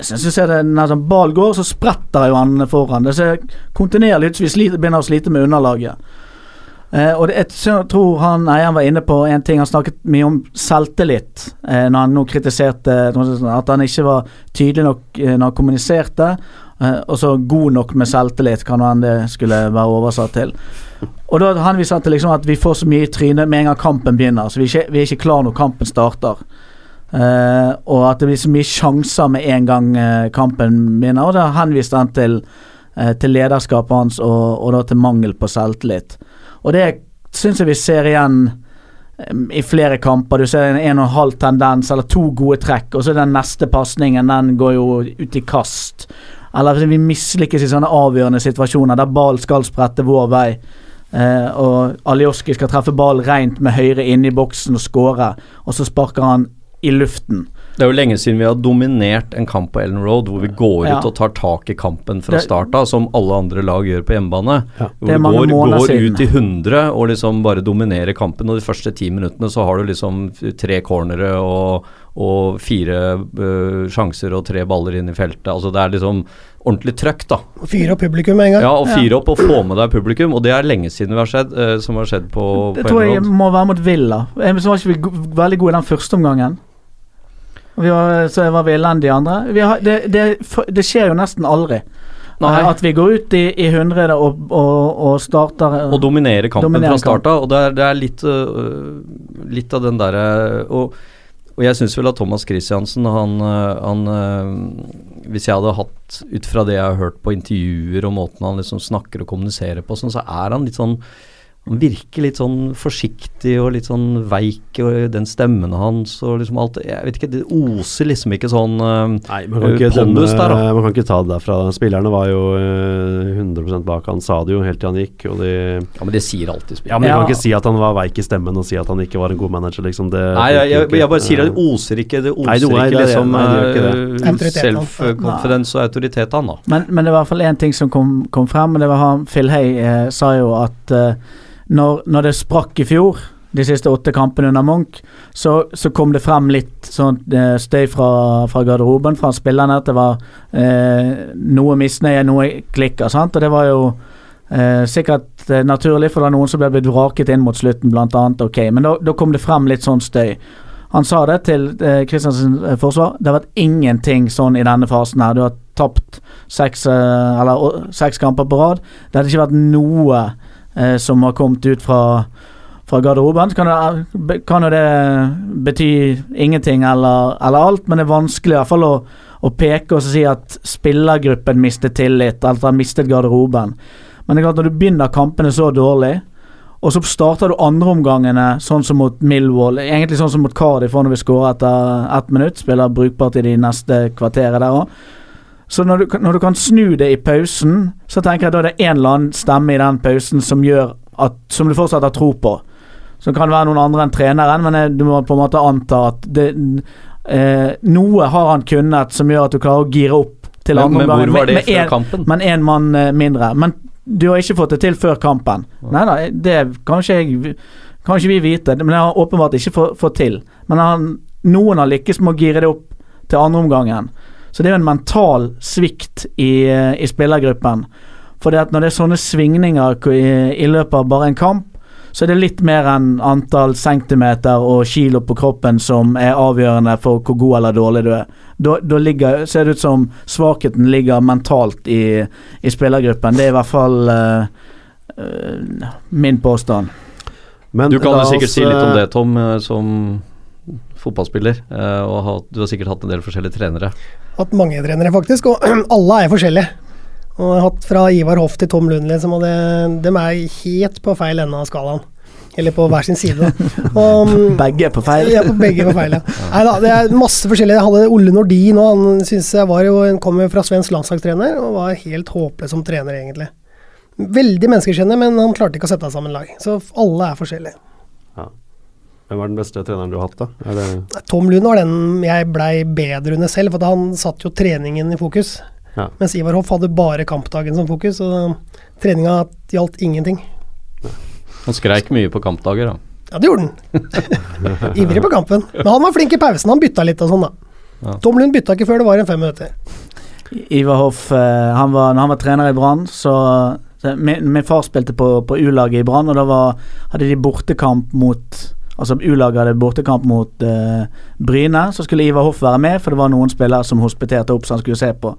Jeg synes jeg det når sånn ball går, så spretter jo han foran. Det ser kontinuerlig ut som vi sliter, begynner å slite med underlaget. Eh, og det, jeg tror han eieren var inne på en ting, han snakket mye om selvtillit eh, når han nå kritiserte at han ikke var tydelig nok eh, når han kommuniserte. Eh, og så god nok med selvtillit, kan han det skulle være oversatt til. Og da henviser han til liksom at vi får så mye i trynet med en gang kampen begynner. Så vi er ikke, vi er ikke klar når kampen starter. Eh, og at det blir så mye sjanser med en gang uh, kampen begynner. Og da henviste han til, uh, til lederskapet hans og, og da til mangel på selvtillit. Og det syns jeg vi ser igjen um, i flere kamper. Du ser en en og en halv tendens, eller to gode trekk, og så den neste pasningen, den går jo ut i kast. Eller vi mislykkes i sånne avgjørende situasjoner der ball skal sprette vår vei. Uh, og Alioski skal treffe ball rent med høyre inne i boksen og skåre, og så sparker han i luften. Det er jo lenge siden vi har dominert en kamp på Ellen Road hvor vi går Ja. ut og tar tak i kampen fra start av, som alle andre lag gjør på hjemmebane. Ja. Hvor Det mange går, går ut i 100 og liksom bare dominerer kampen, og de første ti minuttene så har du liksom tre cornere og, og fire uh, sjanser og tre baller inn i feltet. Altså det er liksom ordentlig trøkk, da. Og Fyre opp publikum med en gang. Ja, og fire opp og få med deg publikum, og det er lenge siden vi har skjedd, uh, som har skjedd på, Det på tror jeg må være mot Villa. Jeg var ikke veldig god i den første omgangen. Vi var, så var vi elendige andre. Vi har, det, det, det skjer jo nesten aldri. Nei. Eh, At vi går ut i, i 100 og, og, og starter Og dominerer kampen dominerer fra starta. Og det er, det er litt, uh, litt av den derre og, og jeg syns vel at Thomas Christiansen, han, øh, han uh, Hvis jeg hadde hatt, ut fra det jeg har hørt på intervjuer og måten han liksom snakker og kommuniserer på, sånn, så er han litt sånn han virker litt sånn forsiktig og litt sånn veik, og den stemmen hans og liksom alt Jeg vet ikke, det oser liksom ikke sånn uh, Nei, man kan, ikke dømme, pondus der, da. man kan ikke ta det derfra. Spillerne var jo uh, 100 bak. Han sa det jo helt til han gikk. Og de, Ja, men det sier alltid ja, men Du Ja. kan ikke si at han var veik i stemmen og si at han ikke var en god manager. Liksom. Det, Nei, jeg, jeg, jeg bare sier at det oser ikke Det oser Nei, det- ikke liksom ikke Autoritet, han. self-confidence og autoritet, han da. Men, men det var i hvert fall én ting som kom, kom frem, og det var han Phil Hay eh, sa jo at eh, når, når det sprakk i fjor, de siste åtte kampene under Munch, så, så kom det frem litt sånn eh, støy fra, fra garderoben, fra spillerne, at det var eh, noe misnøye, noe klikker, og det var jo eh, sikkert eh, naturlig, for det var noen som ble blitt vraket inn mot slutten, blant annet, ok, men da, kom det frem litt sånn støy. Han sa det til eh, Kristiansens eh, forsvar. Det har vært ingenting sånn i denne fasen her. Du har tapt seks, eh, eller, seks kamper på rad. Det hadde ikke vært noe eh, som har kommet ut fra, fra garderoben. Så kan jo det bety ingenting eller, eller alt, men det er vanskelig i hvert fall å, å peke og si at spillergruppen mistet tillit, eller han mistet garderoben. Men det er klart når du begynner kampene så dårlig, og så starter du andreomgangene sånn som mot Millwall, egentlig sånn som mot Cardiff når vi skårer etter ett minutt, spiller brukbart i de neste kvarteret der òg. Så når du, når du kan snu det i pausen, så tenker jeg da er det en eller annen stemme i den pausen som gjør at Som du fortsatt har tro på. Som kan være noen andre enn treneren, men jeg, du må på en måte anta at det, eh, noe har han kunnet som gjør at du klarer å gire opp til Men, andre men hvor var det med, med før en- kampen? men én mann eh, mindre. Men du har ikke fått det til før kampen. Nei da, det kan ikke, jeg, kan ikke vi vite, men det har åpenbart ikke fått til. Men han, noen har lykkes med å gire det opp til andre omgangen. Så det er jo en mental svikt i, i spillergruppen. For det at når det er sånne svingninger i, i løpet av bare en kamp, så er det litt mer enn antall centimeter og kilo på kroppen som er avgjørende for hvor god eller dårlig du er. Da, da ligger, ser det ut som svakheten ligger mentalt i, i spillergruppen. Det er i hvert fall uh, uh, min påstand. Men Du kan jo sikkert oss, si litt om eh, det, Tom, som fotballspiller. Og ha, du har sikkert hatt en del forskjellige trenere. Hatt mange trenere, faktisk, og alle er forskjellige. Og jeg har hatt fra Ivar Hoff til Tom Lund, som hadde de dem er helt på feil ende av skalaen. Eller på hver sin side. Og, mm, Begge er på feil. Ja, på begge på feil, ja. Nei da, det er masse forskjellige. Jeg hadde Olle Nordin, òg. han synes jeg var jo, han kom jo fra svensk landslagstrener, og var helt håpløs som trener, egentlig. Veldig menneskeskjønner, men han klarte ikke å sette sammen lag. Så alle er forskjellige. Hvem var den beste treneren du har hatt, da? Det Tom Lund var den jeg blei bedre under selv, for han satt jo treningen i fokus. Ja. Mens Ivar Hoff hadde bare kampdagen som fokus, og treninga gjaldt ingenting. Han skreik mye på kampdager, da. Ja, det gjorde han. Ivrig på kampen. Men han var flink i pausen, han bytta litt og sånn, da. Ja. Tom Lund bytta ikke før det var en fem minutter. Ivar Hoff, eh, han var, når han var trener i Brann, så, så min, min far spilte på, på U-laget i Brann, og da var, hadde de bortekamp mot Altså U-laget hadde bortekamp mot uh, Bryne. Så skulle Ivar Hoff være med, for det var noen spillere som hospiterte opp, så han skulle se på.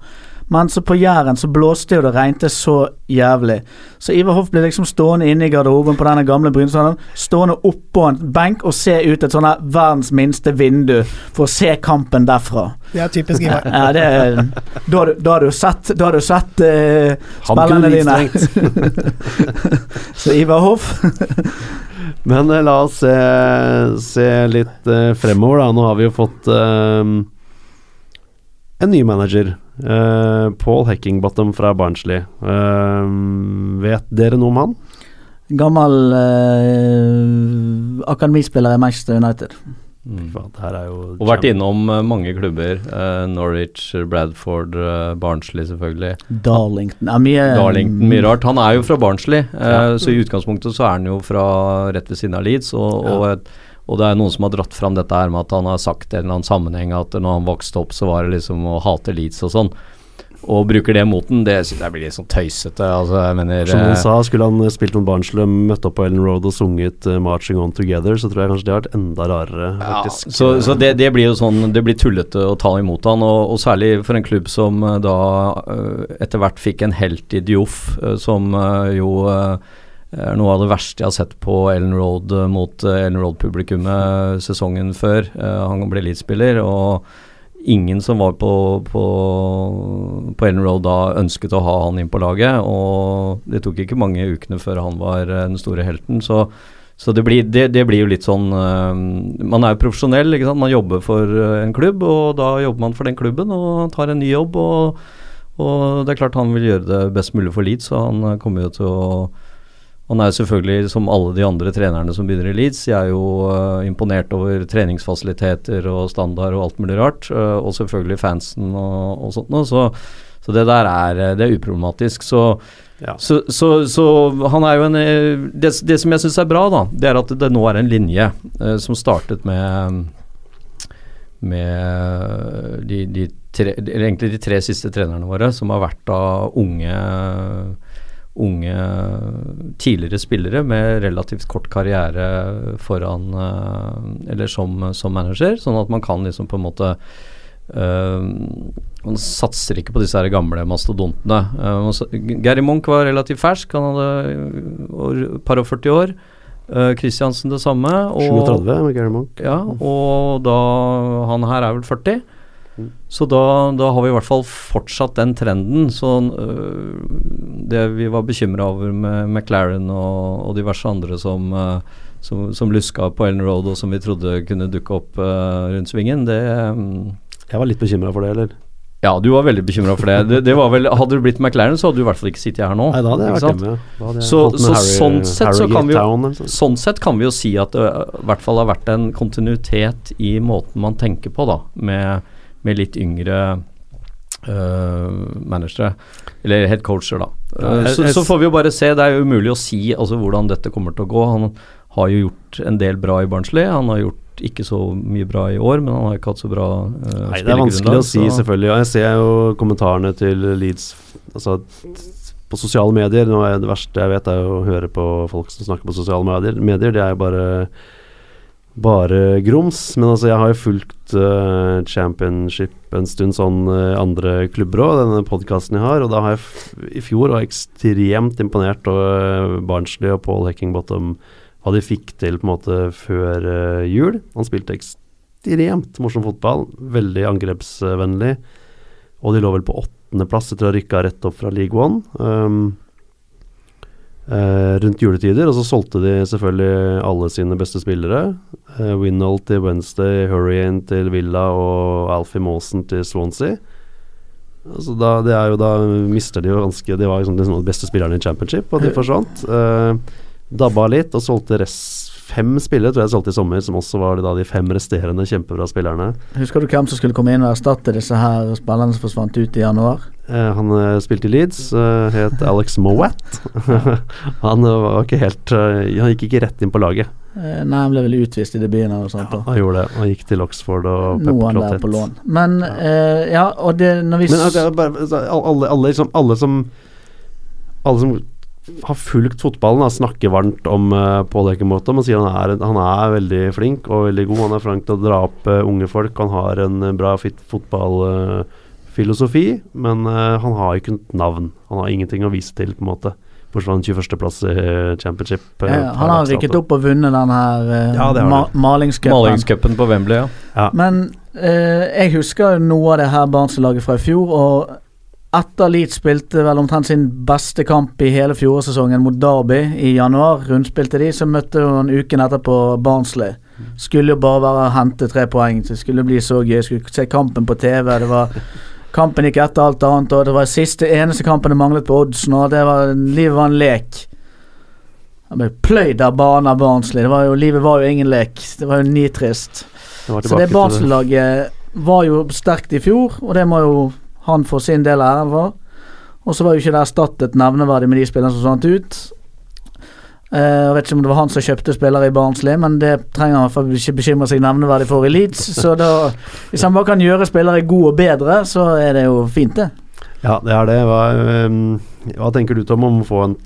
Men så på Jæren så blåste jo det regnet så jævlig. Så Ivar Hoff ble liksom stående inne i garderoben på denne gamle Brynshallen. Stående oppå en benk og se ut et sånn her verdens minste vindu for å se kampen derfra. Det er typisk Ivar. Ja, det er, da, har du- da har du sett, da har du sett uh, spillerne dine. Så Ivar Hoff Men eh, la oss se, se litt eh, fremover, da. Nå har vi jo fått eh, en ny manager. Uh, Paul Heckingbottom fra Barnsley. Uh, vet dere noe om han? Gammel uh, akademispiller i Manchester United. Mm. Her er jo Og vært innom eh, mange klubber. Uh, Norwich, Bradford, uh, Barnsley selvfølgelig. Darlington ja, mye, Darlington, mye rart. Han er jo fra Barnsley, uh, Ja. så i utgangspunktet så er han jo fra rett ved siden av Leeds. Og, Ja. og, et- og det er noen som har dratt fram dette her med at han har sagt i en eller annen sammenheng at når han vokste opp, så var det liksom å hate Leeds og sånn. og bruker det mot den, det synes jeg blir litt sånn tøysete. Altså, jeg mener Som eh, han sa, skulle han spilt mot Barnsley, møtt opp på Ellen Road og sunget eh, 'Marching On Together', så tror jeg kanskje det har vært enda rarere, Ja, så, så det, det blir jo sånn Det blir tullete å ta imot han, og, og særlig for en klubb som eh, da eh, etter hvert fikk en helt i Dioff, eh, som eh, jo eh, er noe av det verste jeg har sett på Ellen Road eh, mot eh, Ellen Road-publikummet sesongen før. Eh, han ble elitespiller, og ingen som var på, på, på Ellen Road da ønsket å ha han inn på laget, og det tok ikke mange ukene før han var eh, den store helten. så så det blir, det, det blir jo litt sånn Man er jo profesjonell, ikke sant. Man jobber for en klubb, og da jobber man for den klubben og tar en ny jobb. Og, og det er klart han vil gjøre det best mulig for Leeds, så han kommer jo til å Han er selvfølgelig, som alle de andre trenerne som begynner i Leeds, jeg er jo uh, imponert over treningsfasiliteter og standard og alt mulig rart. Uh, og selvfølgelig fansen og, og sånt noe. Så, så det der er, øh, det er uproblematisk. Så Ja. så, så, så han er jo en eh, Det, det som jeg syns er bra, da, det er at det nå er en linje uh, som startet med med de, de tre, egentlig de tre siste trenerne våre, som har vært da unge unge tidligere spillere med relativt kort karriere foran eh, Eller som, som manager, sånn at man kan liksom på en måte Uh, man satser ikke på disse her gamle mastodontene. Uh, Gary Munch var relativt fersk, han hadde år- par og 40 år. Uh, Christiansen det samme. Og, 37 med Gary Munch. Ja, og da Han her er vel 40. Mm. Så da, da har vi i hvert fall fortsatt den trenden. Så øh, det vi var bekymra over med McLaren og, og diverse andre som, øh, som, som luska på Ellen Road og som vi trodde kunne dukke opp øh, rundt svingen, det øh, Jeg var litt bekymra for det, eller? Ja, du var veldig bekymra for det. det. Det var vel Hadde du blitt McLaren, så hadde du i hvert fall ikke sittet her nå. Nei, da hadde jeg vært hjemme. ja. Så- så Harry- sånn sett så kan vi jo- sånn. Sånn sett kan vi jo si at det øh, i hvert fall har vært en kontinuitet i måten man tenker på, da, med, med litt yngre øh, managere, eller head coacher, da. Så, så får vi jo bare se, det er jo umulig å si altså, hvordan dette kommer til å gå. Han har jo gjort en del bra i Barnsley, han har gjort ikke så mye bra i år, men han har ikke hatt så bra øh, Nei, det er vanskelig å si, så- selvfølgelig. Og jeg ser jo kommentarene til Leeds altså, på sosiale medier. Er Det verste jeg vet, er å høre på folk som snakker på sosiale medier. medier det er jo bare bare grums. Men altså, jeg har jo fulgt uh, championship en stund, sånn uh, andre klubber òg, denne podkasten jeg har. Og da har jeg i fjor var ekstremt imponert over Barnsley og Paul Heckingbottom. Hva de fikk til på en måte før eh, jul. Han spilte ekstremt morsom fotball. Veldig angrepsvennlig. Og de lå vel på åttendeplass etter å ha rykka rett opp fra League One. Um, eh, rundt juletider, og så solgte de selvfølgelig alle sine beste spillere. Uh, Winnold til Wednesday, Hurricane til Villa og Alfie Mawson til Swansea. Altså da, det er jo da mister de jo ganske De var liksom de beste spillerne i championship, og de forsvant. Uh, dabba litt og solgte rest fem spillere, tror jeg de solgte i sommer, som også var de fem resterende kjempebra spillerne. Husker du hvem som skulle komme inn og erstatte disse her spillerne som forsvant ut i januar? Eh, han eh, spilte i Leeds, eh, het Alex Mowat. han var ikke helt Han gikk ikke rett inn på laget. Nei, han ble vel utvist i debuten eller noe sånt. da. Han gjorde det. Han gikk til Oxford og Pep Noen der på lån. Men eh, ja, og det når vi Men s- altså, bare, altså, alle, alle, liksom, alle som Alle som har fulgt fotballen, da, snakker varmt om uh, Paul Heckenbottom Man sier han er, han er veldig flink og veldig god. Han er flink til å dra opp uh, unge folk. Han har en bra fit fotballfilosofi, men uh, han har ikke et navn. Han har ingenting å vise til, på en måte. Bortsett fra en 21.-plass i eh, championship. eh, ja, Han har rykket opp og vunnet den her uh, Ja, ma malingscupen. Malingscupen på Wembley, ja. Men eh, jeg husker jo noe av det her Barnsley-laget fra i fjor, og etter Leeds spilte vel omtrent sin beste kamp i hele fjorårssesongen mot Derby i januar, rundspilte de, så møtte hun uken etterpå Barnsley. Skulle jo bare være å hente tre poeng, så det skulle bli så gøy. Skulle se kampen på TV. Det var Kampen gikk etter alt annet, og det var siste eneste kampen det manglet på oddsen, og det var, livet var en lek. Jeg ble pløyd av banen av Barnsley. Det var jo, livet var jo ingen lek. Det var jo nitrist. Var Så det barnslaget Barnsley-laget var jo sterkt i fjor, og det må jo han få sin del av æren for. Og så var jo ikke det erstattet nevneverdig med de spillerne som sånt ut. Eh, jeg vet ikke om det var han som kjøpte spillere i Barnsley, men det trenger han i hvert fall ikke bekymre seg nevneverdig for i Leeds. Så da, hvis han bare kan gjøre spillere gode og bedre, så er det jo fint, det. Ja, det er det. Hva, ehm, hva tenker du Tom om å få en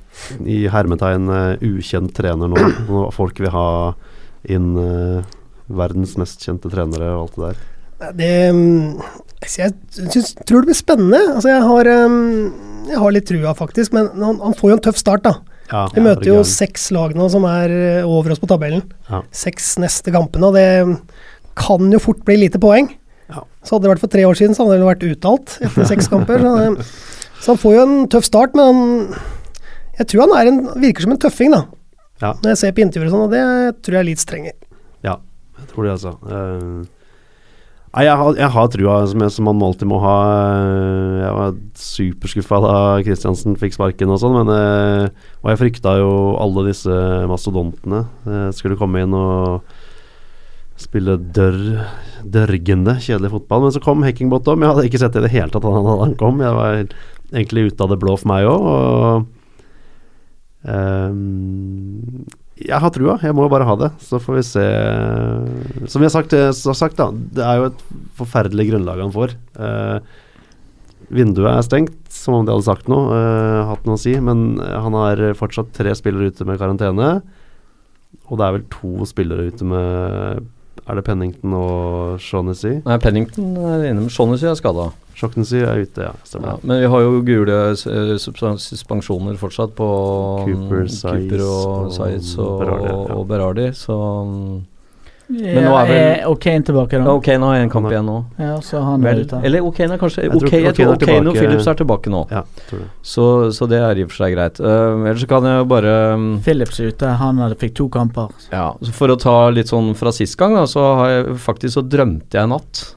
i hermetegn eh, ukjent trener nå? Når folk vil ha inn eh, verdens mest kjente trenere og alt det der. Det mm, altså, Jeg synes, tror det blir spennende. Altså, jeg har, mm, jeg har litt trua, faktisk. Men han, han får jo en tøff start, da. Ja, Vi møter jo seks lag nå som er eh, over oss på tabellen. Ja. Seks neste kampene, og det kan jo fort bli lite poeng. Ja. Så hadde det vært for tre år siden, så hadde det vært uttalt etter seks kamper. Så, det- så han får jo en tøff start, men han Jeg tror han er en, virker som en tøffing, da. Ja. Når jeg ser på intervjuer og sånn, og det tror jeg er litt strenger. Ja, jeg tror det, altså. Eh, Nei, jeg har, jeg har trua, som, jeg, som man alltid må ha. Eh, Jeg var superskuffa da Kristiansen fikk sparken og sånn, men eh, Og jeg frykta jo alle disse mastodontene eh, skulle komme inn og spille dørr, dørgende kjedelig fotball. Men så kom Heckingbottom. Jeg hadde ikke sett det i det hele tatt da han, kom. Jeg var egentlig ute av det blå for meg òg. Og ehm, jeg har trua, jeg må jo bare ha det. Så får vi se. Som vi har sagt, eh, sagt da, det er jo et forferdelig grunnlag han får. Eh, vinduet er stengt, som om de hadde sagt noe, eh, hatt noe å si. Men han har fortsatt tre spillere ute med karantene. Og det er vel to spillere ute med Er det Pennington og Shaughnessy? Nei, Pennington er inne med Shaughnessy er skada. Shaughnessy er ute, ja. Ja, men vi har jo gule eh, suspensjoner fortsatt på Cooper, mm, Saiz Cooper og og Saiz og, Berardi, ja. og Berardi, så mm, Men nå er vel- Er Okane tilbake, da? ja, Ok, nå har en kamp er- igjen nå. Ja, så han er Vel, ute. eller Okane er kanskje Jeg tror Ok, Okane tror er Okane og Philips Phillips er tilbake nå. Ja, tror det. Så, så det er i og for seg greit. Uh, ellers så kan jeg jo bare um, Phillips er ute, han hadde, fikk to kamper. Ja, så For å ta litt sånn fra sist gang, da, så har jeg faktisk så drømte jeg natt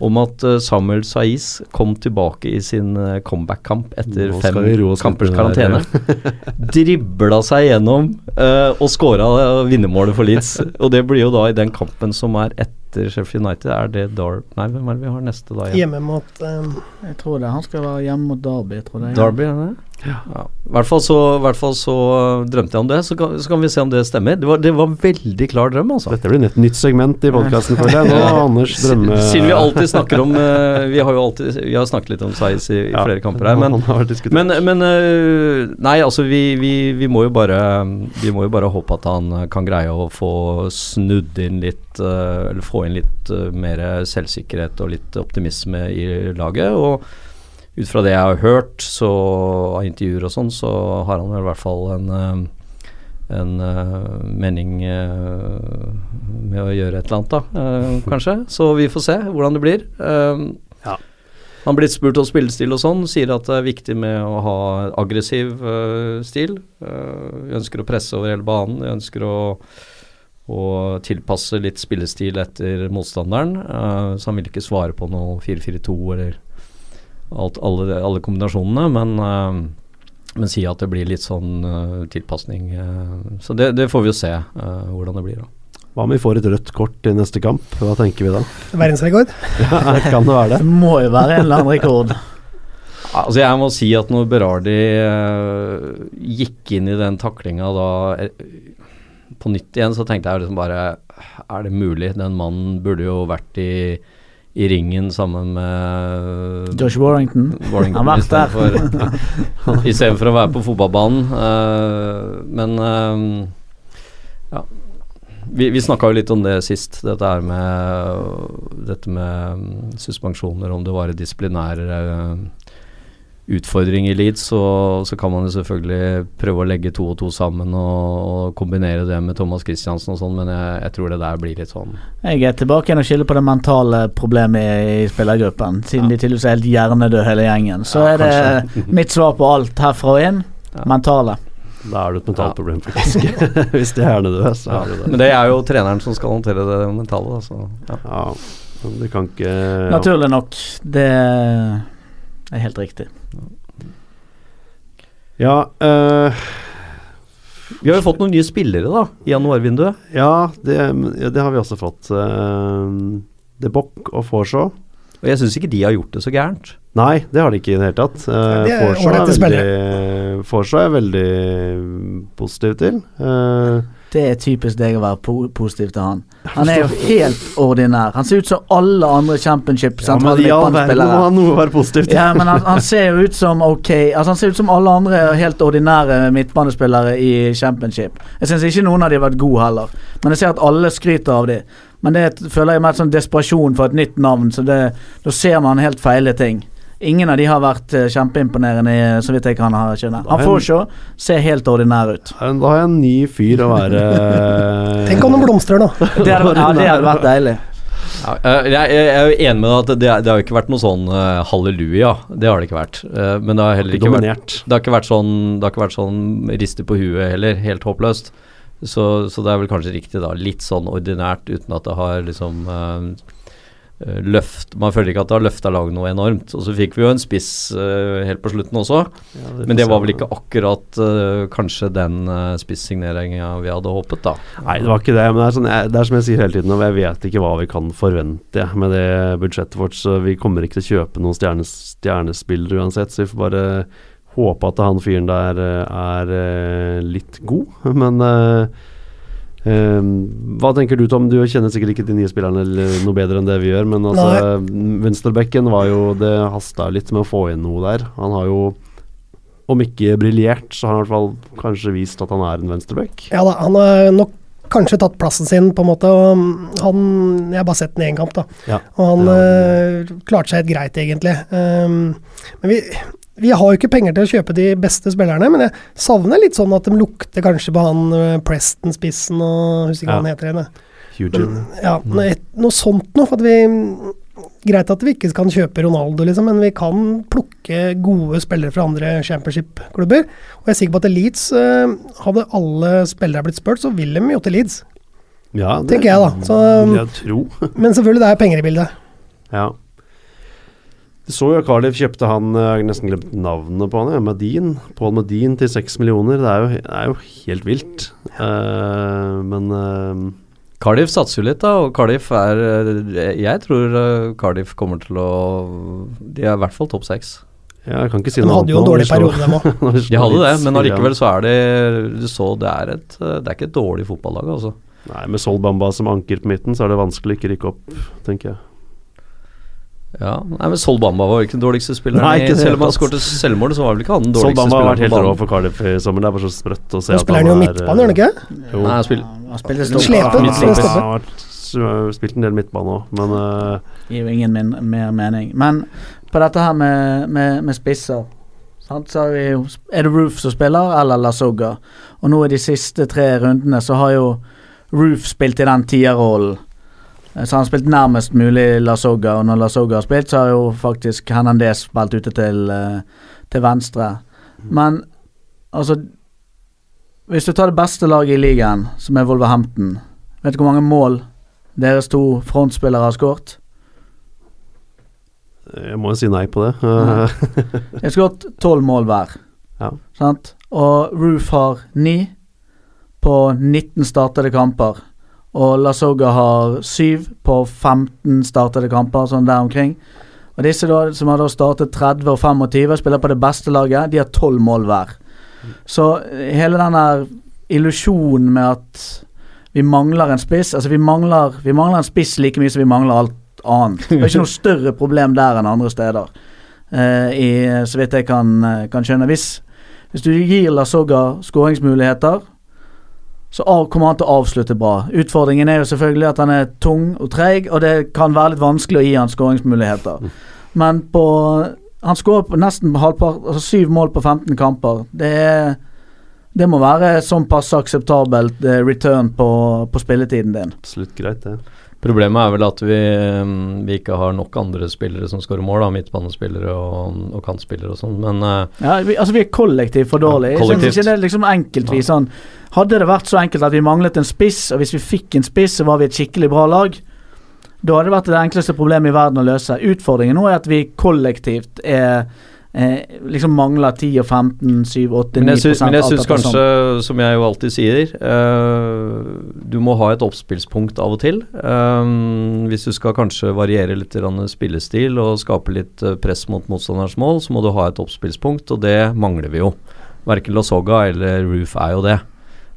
om at eh, Samuel Saiz kom tilbake i sin eh, comeback-kamp etter fem kampers karantene. Dribla seg gjennom uh, og skåra vinnermålet for Leeds. og det blir jo da i den kampen som er etter Sheffield United. Er det Dar... Nei, hvem er det vi har neste da? Hjemme mot um, Jeg tror det. Han skal være hjemme mot Derby, tror jeg. Derby, er det? Ja. I hvert fall så, hvert fall så uh, drømte jeg om det, så kan, så kan vi se om det stemmer. Det var, det var veldig klar drøm, altså. Dette blir et nytt segment i podkasten, føler jeg. Nå har Anders drømme... Siden vi alltid snakker om uh, Vi har jo alltid Vi har snakket litt om Saiz i, i Ja, flere kamper her, men. Men, men uh, Nei, altså vi, vi, vi må jo bare Vi må jo bare håpe at han kan greie å få snudd inn litt uh, Eller få inn litt øh, mer selvsikkerhet og litt optimisme i laget. Og ut fra det jeg har hørt så av intervjuer og sånn, så har han vel i hvert fall en øh, en øh, mening med å gjøre et eller annet, da, kanskje. Så vi får se hvordan det blir. Ja. han blir spurt om spillestil og sånn, sier at det er viktig med å ha aggressiv uh, stil. Uh, ønsker å presse over hele banen, vi ønsker å, å tilpasse litt spillestil etter motstanderen. Uh, så han vil ikke svare på noe 4-4-2 eller alt, alle, alle kombinasjonene, men, uh, men si at det blir litt sånn uh, tilpasning. uh, så det, det får vi jo se uh, hvordan det blir, da. Hva om vi får et rødt kort i neste kamp? Hva tenker vi da? verdensrekord. Ja, kan det være Det det? må jo være en eller annen rekord. Altså Jeg må si at når Berardi gikk inn i den taklinga da på nytt igjen, så tenkte jeg liksom bare Er det mulig? Den mannen burde jo vært i, i ringen sammen med Josh Warrington. Warrington Han har vært der. istedenfor for å være på fotballbanen. Uh, men uh, ja. Vi, vi snakka jo litt om det sist, dette her med dette med mm, suspensjoner, om det var disiplinære disiplinær eh, utfordring i Leeds, så, så kan man jo selvfølgelig prøve å legge to og to sammen og, og kombinere det med Thomas Christiansen og sånn, men jeg, jeg tror det der blir litt sånn Jeg er tilbake igjen og skylder på det mentale problemet i spillergruppen. Siden de tydeligvis er helt hjernedøde hele gjengen. Så Ja, er det mitt svar på alt herfra og inn. Ja. Mentale. Da er det et mentalt Ja. problem, faktisk. Hvis de er hjernedøde, så er det det. Men det er jo treneren som skal håndtere det mentale, da, så ja. Ja, det kan ikke ja. Naturlig nok. Det er helt riktig. Ja, øh, Vi har jo fått noen nye spillere da, i januarvinduet. ja, det, det har vi også fått. Uh, De Bock og Forshaw. Og jeg syns ikke de har gjort det så gærent. Nei, det har de ikke i det hele tatt. Uh, er Forshaw er veldig, er veldig positiv til. Uh, Det er typisk deg å være po positiv til han. Han er jo helt ordinær. Han ser ut som alle andre championship Ja, men ja, i all verden må han ha noe være positivt. Ja, men han, han ser ut som ok Altså Han ser ut som alle andre helt ordinære midtbanespillere i championship. Jeg syns ikke noen av de har vært gode heller, men jeg ser at alle skryter av de. Men det føler jeg mer sånn desperasjon for et nytt navn, så det, da ser man helt feile ting. Ingen av de har vært eh, kjempeimponerende, i- så vidt jeg kan ha skjønne. Han får se, ser helt ordinær ut. Da har jeg en ny fyr å være Tenk om de blomstrer nå. Det hadde, ja, det hadde vært deilig. Ja, eh, jeg, er jo enig med deg at det, det har ikke vært noe sånn eh, halleluja. Det har det ikke vært. Eh, men det har heller ikke vært Det har ikke vært sånn Det har ikke vært sånn riste på huet heller, helt håpløst. Så, så det er vel kanskje riktig, da. Litt sånn ordinært uten at det har liksom eh, eh, løft Man føler ikke at det har løfta laget noe enormt. Og så fikk vi jo en spiss uh, helt på slutten også, Ja, det men det var vel ikke akkurat uh, kanskje den uh, spissigneringa vi hadde håpet, da. Nei, det var ikke det. Men det er, sånn, jeg, det er som jeg sier hele tiden, og jeg vet ikke hva vi kan forvente jeg, med det budsjettet vårt. Så vi kommer ikke til å kjøpe noen stjernes, stjernespillere uansett. Så vi får bare håpe at han fyren der eh, er eh, litt god. Men eh, eh, hva tenker du, Tom? Du kjenner sikkert ikke de nye spillerne noe bedre enn det vi gjør. Men altså, venstrebekken var jo Det hasta litt med å få inn noe der. Han har jo om ikke briljert, så har han i hvert fall kanskje vist at han er en venstreback. Ja da, han har nok kanskje tatt plassen sin, på en måte. Og han Jeg har bare sett den i én kamp, da. Ja. Og han Ja. øh, klarte seg helt greit, egentlig. Um, men vi, vi har jo ikke penger til å kjøpe de beste spillerne, men jeg savner litt sånn at de lukter kanskje på han eh, Preston-spissen og husker ikke hva han heter igjen. Ja, noe, noe sånt noe. For at vi Greit at vi ikke kan kjøpe Ronaldo, liksom, men vi kan plukke gode spillere fra andre championship-klubber. Og jeg er sikker på at Leeds uh, Hadde alle spillere blitt spurt, så ville de jo til Leeds. Ja, det Tenker jeg da, så- vil jeg tro. Men selvfølgelig, det er penger i bildet. Ja. Du så jo Cardiff kjøpte han Jeg har nesten glemt navnet på han. ja, Medin. Paul Medin til seks millioner. Det er jo, det er jo helt vilt. Uh, men uh, Cardiff satser jo litt, da, og Cardiff er eh, Jeg tror eh, Cardiff kommer til å De er i hvert fall topp seks. ja, jeg kan ikke si noe De hadde jo en dårlig periode, dem òg. vi De hadde det, men allikevel så er det Du så det er et eh, Det er ikke et dårlig fotballag, altså. Nei, med Sol Bamba som anker på midten, så er det vanskelig å ikke rykke opp, tenker jeg. Ja, nei, men Sol Bamba var ikke den dårligste spilleren. Nei, ikke Selv om han skåret selvmål, så var vel ikke han den Sol spilleren. Bamba har vært helt rå for Cardiff i sommer. Det er bare så sprøtt å se Nå spiller han jo er, midtbane, gjør han ikke? Jo. Nei, han spiller Han han, han har vært- spilt en del midtbane òg, men uh, Gir jo ingen min, mer mening. Men på dette her med, med, med spisser sant, så har vi Er det Roof som spiller, eller Lasogga? Og nå i de siste tre rundene så har jo Roof spilt i den tierrollen. Eh, Så han har spilt nærmest mulig Lasoga, og når Lasoga har spilt, så har jo faktisk Hernandez spilt ute til, eh, til venstre. Men altså Hvis du tar det beste laget i ligaen, som er Wolverhampton, vet du hvor mange mål deres to frontspillere har skåret? jeg må jo si nei på det. Eh, De har skåret tolv mål hver. Ja. Sant? Og Roof har ni på 19 startede kamper. Og Lasoga har syv på 15 startede kamper, sånn der omkring. Og disse da, som har da startet 30 og 25, spiller på det beste laget, de har tolv mål hver. Så hele den der illusjonen med at vi mangler en spiss Altså, vi mangler, vi mangler en spiss like mye som vi mangler alt annet. Det er ikke noe større problem der enn andre steder. uh, i, så vidt jeg kan, eh, kan skjønne. Hvis, hvis du gir Lasoga skåringsmuligheter, så kommer han til å avslutte bra. Utfordringen er jo selvfølgelig at han er tung og treig, og det kan være litt vanskelig å gi han skåringsmuligheter. Men på Han skårer nesten halvpart, altså syv mål på 15 kamper. Det er det må være sånn passe akseptabelt eh, return på, på spilletiden din. Absolutt greit, det. Problemet er vel at vi, mm, vi ikke har nok andre spillere som skårer mål, da, midtbanespillere og, og kantspillere og sånn, men eh, Ja, vi, altså vi er kollektivt for dårlige. Ja, Jeg ikke det er liksom enkeltvis sånn Hadde det vært så enkelt at vi manglet en spiss, og hvis vi fikk en spiss, så var vi et skikkelig bra lag, da hadde det vært det enkleste problemet i verden å løse. Utfordringen nå er at vi kollektivt er eh, liksom mangler 10 og 15, 7, 8, 9 Men jeg syns, men jeg syns kanskje, sånn. som jeg jo alltid sier, eh, du må ha et oppspillspunkt av og til. Eh, hvis du skal kanskje variere litt spillestil og skape litt eh, press mot motstanderens mål, så må du ha et oppspillspunkt, og det mangler vi jo. Verken Lasogga eller Roof er jo det.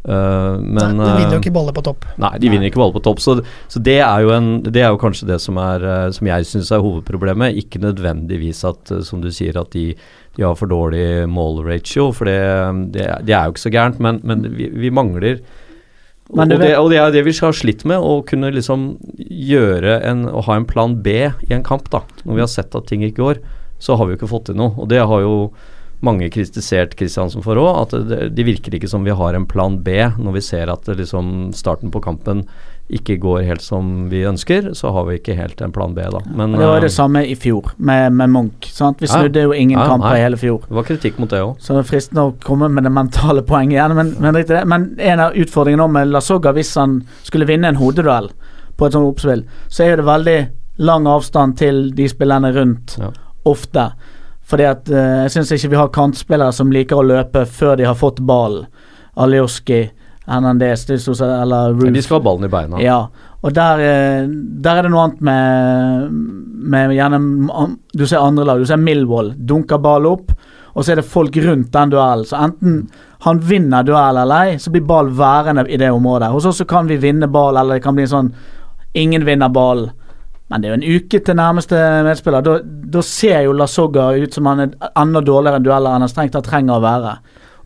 Eh, men Nei, de vinner jo eh, ikke baller på topp. Nei, de vinner ikke baller på topp. Så, så det, er jo en, det er jo kanskje det som, er, eh, som jeg syns er hovedproblemet. Ikke nødvendigvis at, som du sier, at de, de har for dårlig målratio, for det, det, det er jo ikke så gærent. Men, men vi, vi mangler og, Men du det, og det er det vi har slitt med, å kunne liksom gjøre en Å ha en plan B i en kamp, da. Når vi har sett at ting ikke går, så har vi jo ikke fått til noe. Og det har jo mange kritisert Kristiansen for òg, at det, det virker ikke som vi har en plan B når vi ser at liksom starten på kampen ikke går helt som vi ønsker, så har vi ikke helt en plan B, da. Men det var eh, det samme i fjor, med, med Munch. Sant? Vi Ja. snudde jo ingen Ja, kamper i hele fjor. det var kritikk mot det òg. Så det er fristende å komme med det mentale poenget igjen, men, men, men en av utfordringene med Lasogga, hvis han skulle vinne en hodeduell på et sånt oppspill, så er det veldig lang avstand til de spillerne rundt Ja. ofte. Fordi at eh, jeg syns ikke vi har kantspillere som liker å løpe før de har fått ballen. Alioski, Hernandez er eller Roof. De skal ha ballen i beina. Ja, og der, eh, der er det noe annet med, med gjerne Du ser andre lag. Du ser Millwall dunker ball opp, og så er det folk rundt den duellen. Så enten han vinner duell eller ei, så blir ball værende i det området. Hos oss så kan vi vinne ball, eller det kan bli en sånn Ingen vinner ball. Men det er jo en uke til nærmeste medspiller. Da, da ser jo Lasogga ut som han er enda dårligere enn dueller enn han strengt tatt trenger å være.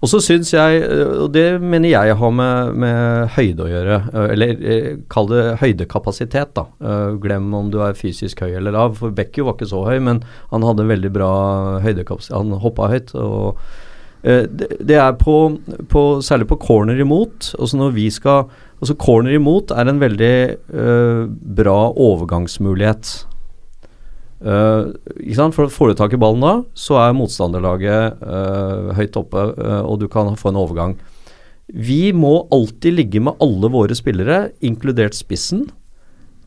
Og så syns jeg, og det mener jeg har med, med høyde å gjøre, øh, eller øh, kall det høydekapasitet, da. Øh, Glem om du er fysisk høy eller lav, for Bekkjo var ikke så høy, men han hadde veldig bra høydekapasitet. Han hoppa høyt. og det, det er på, på Særlig på corner imot. Altså når vi skal Altså Corner imot er en veldig uh, bra overgangsmulighet. Uh? For Får du tak i ballen da, så er motstanderlaget uh, høyt oppe, og du kan få en overgang. Vi må alltid ligge med alle våre spillere, inkludert spissen,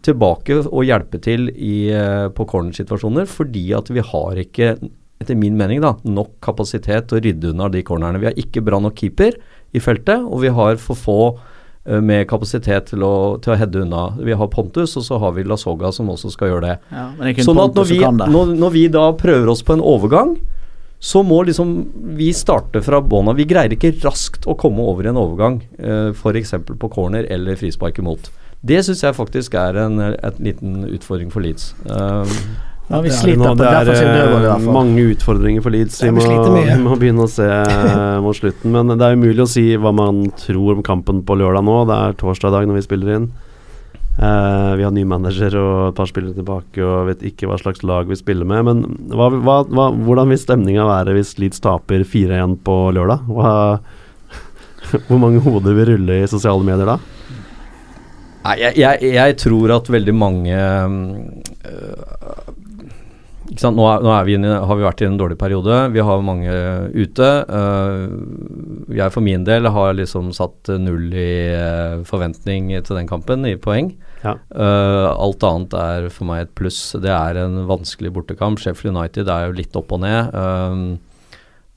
tilbake og hjelpe til i, på cornersituasjoner, fordi at vi har ikke, etter min mening, da, nok kapasitet til å rydde unna de cornerne. Vi har ikke bra nok keeper i feltet, og vi har for få øh, med kapasitet til å, til å heade unna. Vi har Pontus, og så har vi Lasoga som også skal gjøre det. Ja, det Sånn at når vi, når, når vi da prøver oss på en overgang, så må liksom vi starte fra bånn av. Vi greier ikke raskt å komme over i en overgang, eh, f.eks. på corner eller frispark imot. Det syns jeg faktisk er en, en liten utfordring for Leeds. Um, Ja, vi Det er sliter nå. på Det er i hvert eh, mange utfordringer for Leeds. Vi må, vi må begynne å se eh, mot slutten. Men det er umulig å si hva man tror om kampen på lørdag nå. Det er torsdag i dag når vi spiller inn. Uh, vi har ny manager og et par spillere tilbake og vet ikke hva slags lag vi spiller med. Men hva, hva, hva, hvordan vil stemninga være hvis Leeds taper 4-1 på lørdag? Hva, hvor mange hoder vil rulle i sosiale medier da? Nei, jeg, jeg, jeg tror at veldig mange øh? Nå, nå vi inne, har vi vært i en dårlig periode. Vi har mange ute. øh, jeg for min del har liksom satt null i øh, forventning til den kampen, i poeng. Ja. Alt annet er for meg et pluss. Det er en vanskelig bortekamp. Sheffield United er jo litt opp og ned.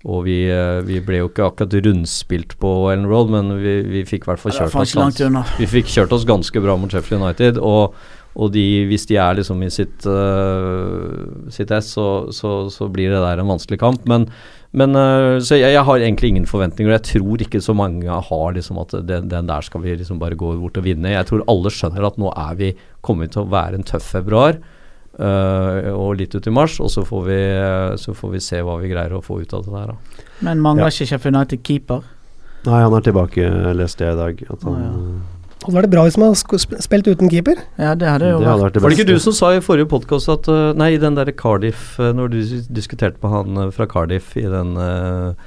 og vi, vi ble jo ikke akkurat rundspilt på Ellen Road, men vi, vi fikk i hvert fall kjørt oss vi fikk kjørt oss ganske bra mot Sheffield United. Og, og de, hvis de er liksom i sitt, uh, sitt ess, så, så, så blir det der en vanskelig kamp. Men, men uh, Så jeg, jeg har egentlig ingen forventninger. Jeg tror ikke så mange har liksom at den, den der skal vi liksom bare gå bort og vinne. Jeg tror alle skjønner at nå er vi kommet til å være en tøff februar. Uh, og litt ut i mars, og så får, vi, så får vi se hva vi greier å få ut av det der. Da. Men mangler Ja. ikke Sheffield United keeper? Nei, han er tilbake, leste jeg i dag. At han, ah, ja. Hadde vært bra hvis man hadde spilt uten keeper. Ja, det hadde det hadde vært det det Var det ikke du som sa i forrige podkast at øh, Nei, i den der Cardiff øh, Når du diskuterte med han øh, fra Cardiff i den uh,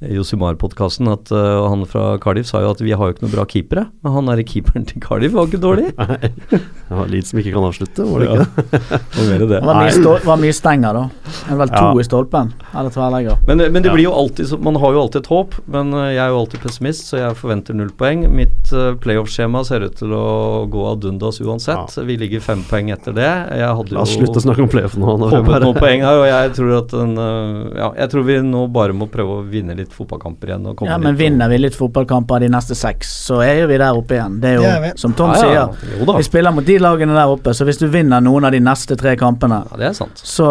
Josimar-podkasten, at uh, han fra Cardiff sa jo at vi har jo ikke noe bra keepere. Men han derre keeperen til Cardiff var ikke dårlig. Nei, det var Leeds som ikke kan avslutte, var det ikke det? Mer det. Det var mye, stål, var mye stenger, da. Er vel to Ja. i stolpen. Eller tverrlegger. Men, men det blir jo alltid så- Man har jo alltid et håp, men øh, jeg er jo alltid pessimist, så jeg forventer null poeng. Mitt uh, playoff-skjema ser ut til å gå ad undas uansett. Vi ligger fem poeng etter det. Jeg hadde La oss jo slutte å snakke om playoff nå. nå vi håpet bare- noen poeng her, og jeg tror at den uh, Ja, jeg tror vi nå bare må prøve å vinne litt litt fotballkamper igjen. Og Ja, men vinner vi litt fotballkamper de neste seks, så er jo vi der oppe igjen. Det er jo, som Tom Ja, ja, sier, Jo vi spiller mot de lagene der oppe, så hvis du vinner noen av de neste tre kampene Ja, det er sant. Så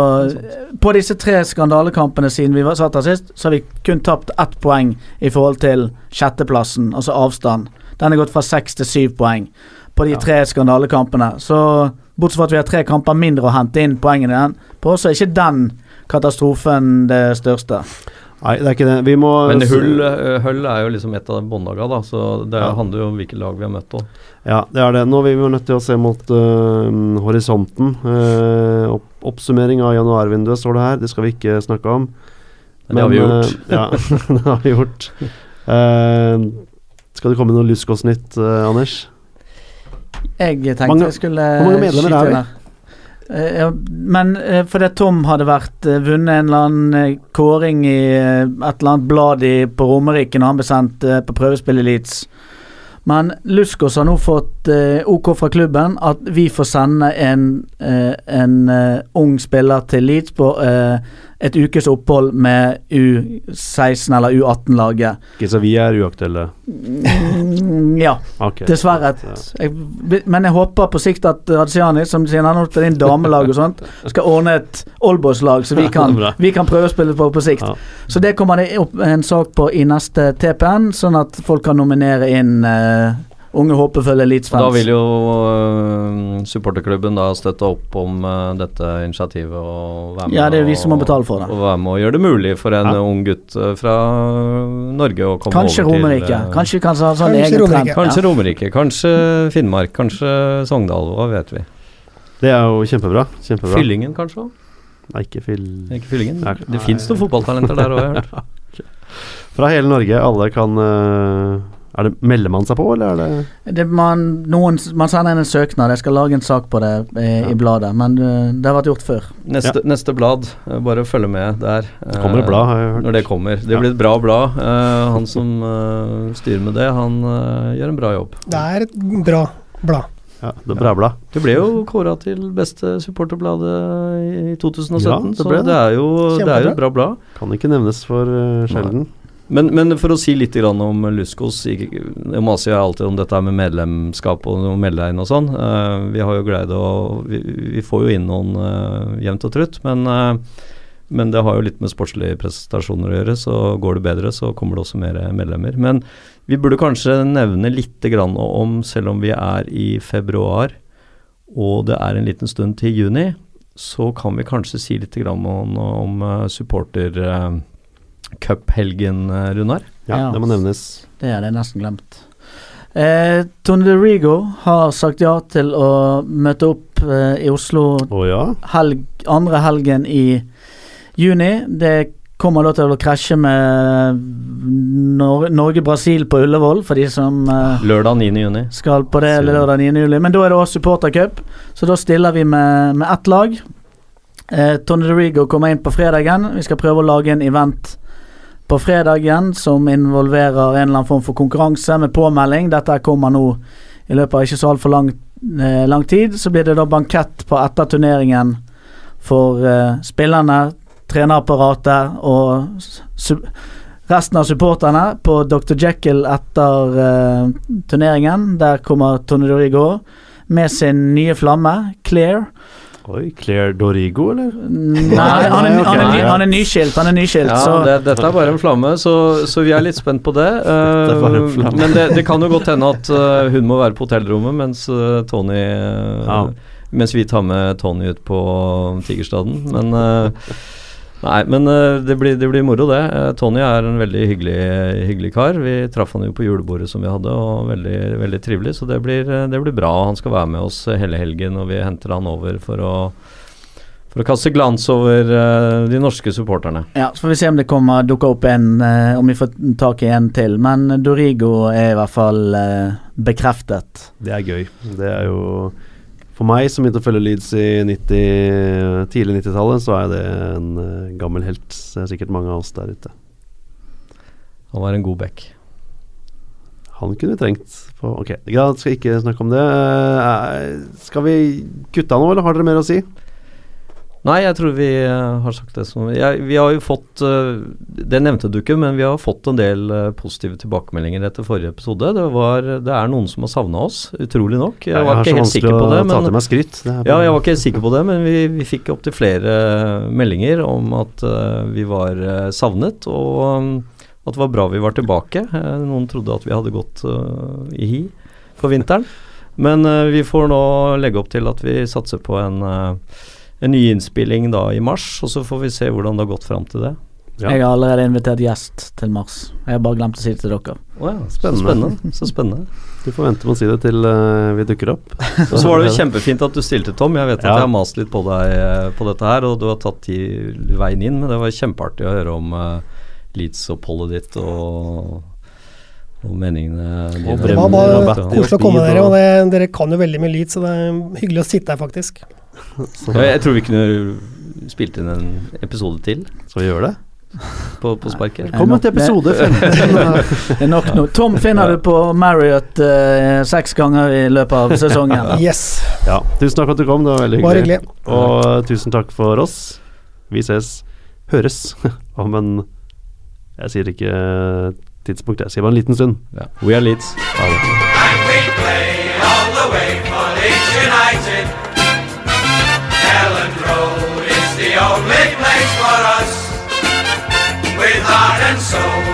på disse tre skandalekampene siden vi var satt her sist, så har vi kun tapt ett poeng i forhold til sjetteplassen, altså avstand. Den er gått fra seks til syv poeng på de Ja. tre skandalekampene. Så bortsett fra at vi har tre kamper mindre å hente inn poengene igjen på, så er ikke den katastrofen det største. Nei, det er ikke det. Vi må Men Hull, eh, Hull er jo liksom et av båndlaga, da, så det Ja. handler jo om hvilket lag vi har møtt òg. Ja, det er det. Nå er vi jo nødt til å se mot uh, horisonten. Uh, opp, oppsummering av januarvinduet står det her. Det skal vi ikke snakke om. Men det har vi gjort. gjort. ja, det har vi gjort. Eh, skal det komme noe Luskås-nytt, Anders? Jeg tenkte Mange- jeg skulle hvor mange medlemmer skyte er vi? Eh, ja, men uh, fordi Tom hadde vært eh, vunnet en eller annen eh, kåring i eh, et eller annet blad i, på Romerike når han ble sendt eh, på prøvespill i Leeds. Men Luskos har nå fått eh, OK fra klubben at vi får sende en, eh, en eh, ung spiller til Leeds på eh, et ukes opphold med U16 eller U18-laget. Ikke så vi er uaktuelle. Mm, ja. okay. Dessverre. Jeg, men jeg håper på sikt at Radziani, som siden han har til din damelag og sånt, skal ordne et Oldboys-lag, så vi kan, vi kan prøve å spille på på sikt. Ja. Så det kommer det opp en sak på i neste TPN, sånn at folk kan nominere inn eh, unge håpefulle Da Leeds-fans. vil jo uh, supporterklubben da støtte opp om uh, dette initiativet og være med Ja, det er vi som må betale for det. Og være med og gjøre det mulig for en Ja. ung gutt øh, fra Norge å komme Kanskje over til Romerike. Kanskje, Kanskje sånn Kanskje Romerike. trend. Kanskje Romerike, kanskje Finnmark, kanskje Sogndal, hva vet vi. Det er jo kjempebra. kjempebra. Fyllingen kanskje òg? Nei, ikke fyll... Ikke Fyllingen? Nei, Det fins noen fotballtalenter der òg, har jeg hørt. Fra hele Norge. Alle kan Er det Melder man seg på, eller er det Det, man, noen, man sender inn en søknad, jeg skal lage en sak på det i, Ja. i bladet, men eh, det har vært gjort før. Neste, neste blad, eh, bare følge med der. Det kommer et blad, har jeg hørt. Når det kommer. Det Ja. blir et bra blad. Eh, han som eh, styrer med det, han eh, gjør en bra jobb. Det er et bra blad. Ja, det er Bræbla. Det ble jo kåra til beste supporterbladet i 2017, Ja, det så det. det er, jo, det er jo et bra blad. Kan ikke nevnes for øh, sjelden. Men, men for å si litt om Luskos Jeg maser jo alltid om dette med medlemskap og å melde deg inn og sånn. Eh, vi har jo greid å Vi, vi får jo inn noen uh, jevnt og trutt, men, eh, men det har jo litt med sportslige prestasjoner å gjøre. Så går det bedre, så kommer det også mer medlemmer. Men vi burde kanskje nevne litt om, selv om vi er i februar og det er en liten stund til juni, så kan vi kanskje si litt om, om supporter... Cuphelgen, eh, Runar. Ja, Ja. det må nevnes. Det hadde jeg nesten glemt. Eh, Tone de Rigo har sagt ja til å møte opp eh, i Oslo oh, ja? helg, andre helgen i juni. Det kommer da til å krasje med Nor Norge-Brasil på Ullevål, for de som eh, Lørdag 9. juni. skal på det eller lørdag 9. juli. Men da er det også supportercup, så da stiller vi med, med ett lag. Eh, De Rigo kommer inn på fredagen. Vi skal prøve å lage en event på fredagen som involverer en eller annen form for konkurranse med påmelding. Dette kommer nå i løpet av ikke så altfor lang, eh, lang tid. Så blir det da bankett på etter turneringen for eh, spillerne, trenerapparatet og resten av supporterne på Dr. Jekyll etter eh, turneringen. Der kommer Tony Dorigo med sin nye flamme, Clear. Oi, Claire Dorigo, eller? Nei, han er, han er, ny- han er nyskilt. Han er nyskilt, Ja, så det, dette er bare en flamme, så, så vi er litt spent på det. Bare en Eh, men det, det kan jo godt hende at uh, hun må være på hotellrommet mens uh, Tony Ja. Mens vi tar med Tony ut på Tigerstaden. Men Nei, men eh, det, blir, det blir moro, det. Eh, Tony er en veldig hyggelig, hyggelig kar. Vi traff han jo på julebordet som vi hadde, og veldig, veldig trivelig. Så det blir, eh, det blir bra. Han skal være med oss hele helgen, og vi henter han over for å for å kaste glans over uh, de norske supporterne. ja, så får vi se om det kommer dukker opp en uh, Om vi får tak i en til. Men Dorigo er i hvert fall uh, bekreftet. Det er gøy. Det er jo For meg som begynte å følge Leeds i 90, tidlig 90-tallet, så er det en uh, gammel helt. Det er sikkert mange av oss der ute. Han var en god back. Han kunne vi trengt på Ok, greit, skal ikke snakke om det. Uh, skal vi kutte av nå, eller har dere mer å si? Nei, jeg tror vi eh, har sagt det som jeg, Vi har jo fått eh, Det nevnte du ikke, men vi har fått en del eh, positive tilbakemeldinger etter forrige episode. Det, var, det er noen som har savna oss, utrolig nok. Jeg var ikke helt sikker på det. å ta til Men, meg skryt. Ja, jeg var ikke helt sikker på det, men vi, vi fikk opptil flere meldinger om at vi var savnet, og at det var bra vi var tilbake. Noen trodde at vi hadde gått i hi for vinteren. Men vi får nå legge opp til at vi satser på en, en ny innspilling da i mars, og så får vi se hvordan det har gått fram til det. Ja. Jeg har allerede invitert gjest til mars. Jeg har bare glemt å si det til dere. Oh, ja, Spennende. Så spennende. Så spennende. Du får vente med å si det til uh, vi dukker opp. Og så var det jo kjempefint at du stilte, Tom. Jeg vet at Ja. jeg har mast litt på deg eh, på dette her, og du har tatt tid veien inn, men det var kjempeartig å høre om uh, Leeds-oppholdet ditt og, og meningene dine. Det var bare koselig å komme dere, og- det, dere kan jo veldig mye Leeds, så det er hyggelig å sitte her, faktisk. Så, Ja, jeg tror vi kunne spilt inn en episode til så vi gjør det. på, på sparket. Velkommen til episode 15. Det er nok nå. Tom finner du på Marriott eh, seks ganger i løpet av sesongen. Yes. Ja, tusen takk for at du kom, det var veldig hyggelig. hyggelig. Og tusen takk for oss. Vi ses, høres om en Jeg sier ikke tidspunkt, jeg sier bare en liten stund. Ja. We are Leeds. Ha det. Elland Road is the only place for us with heart and soul.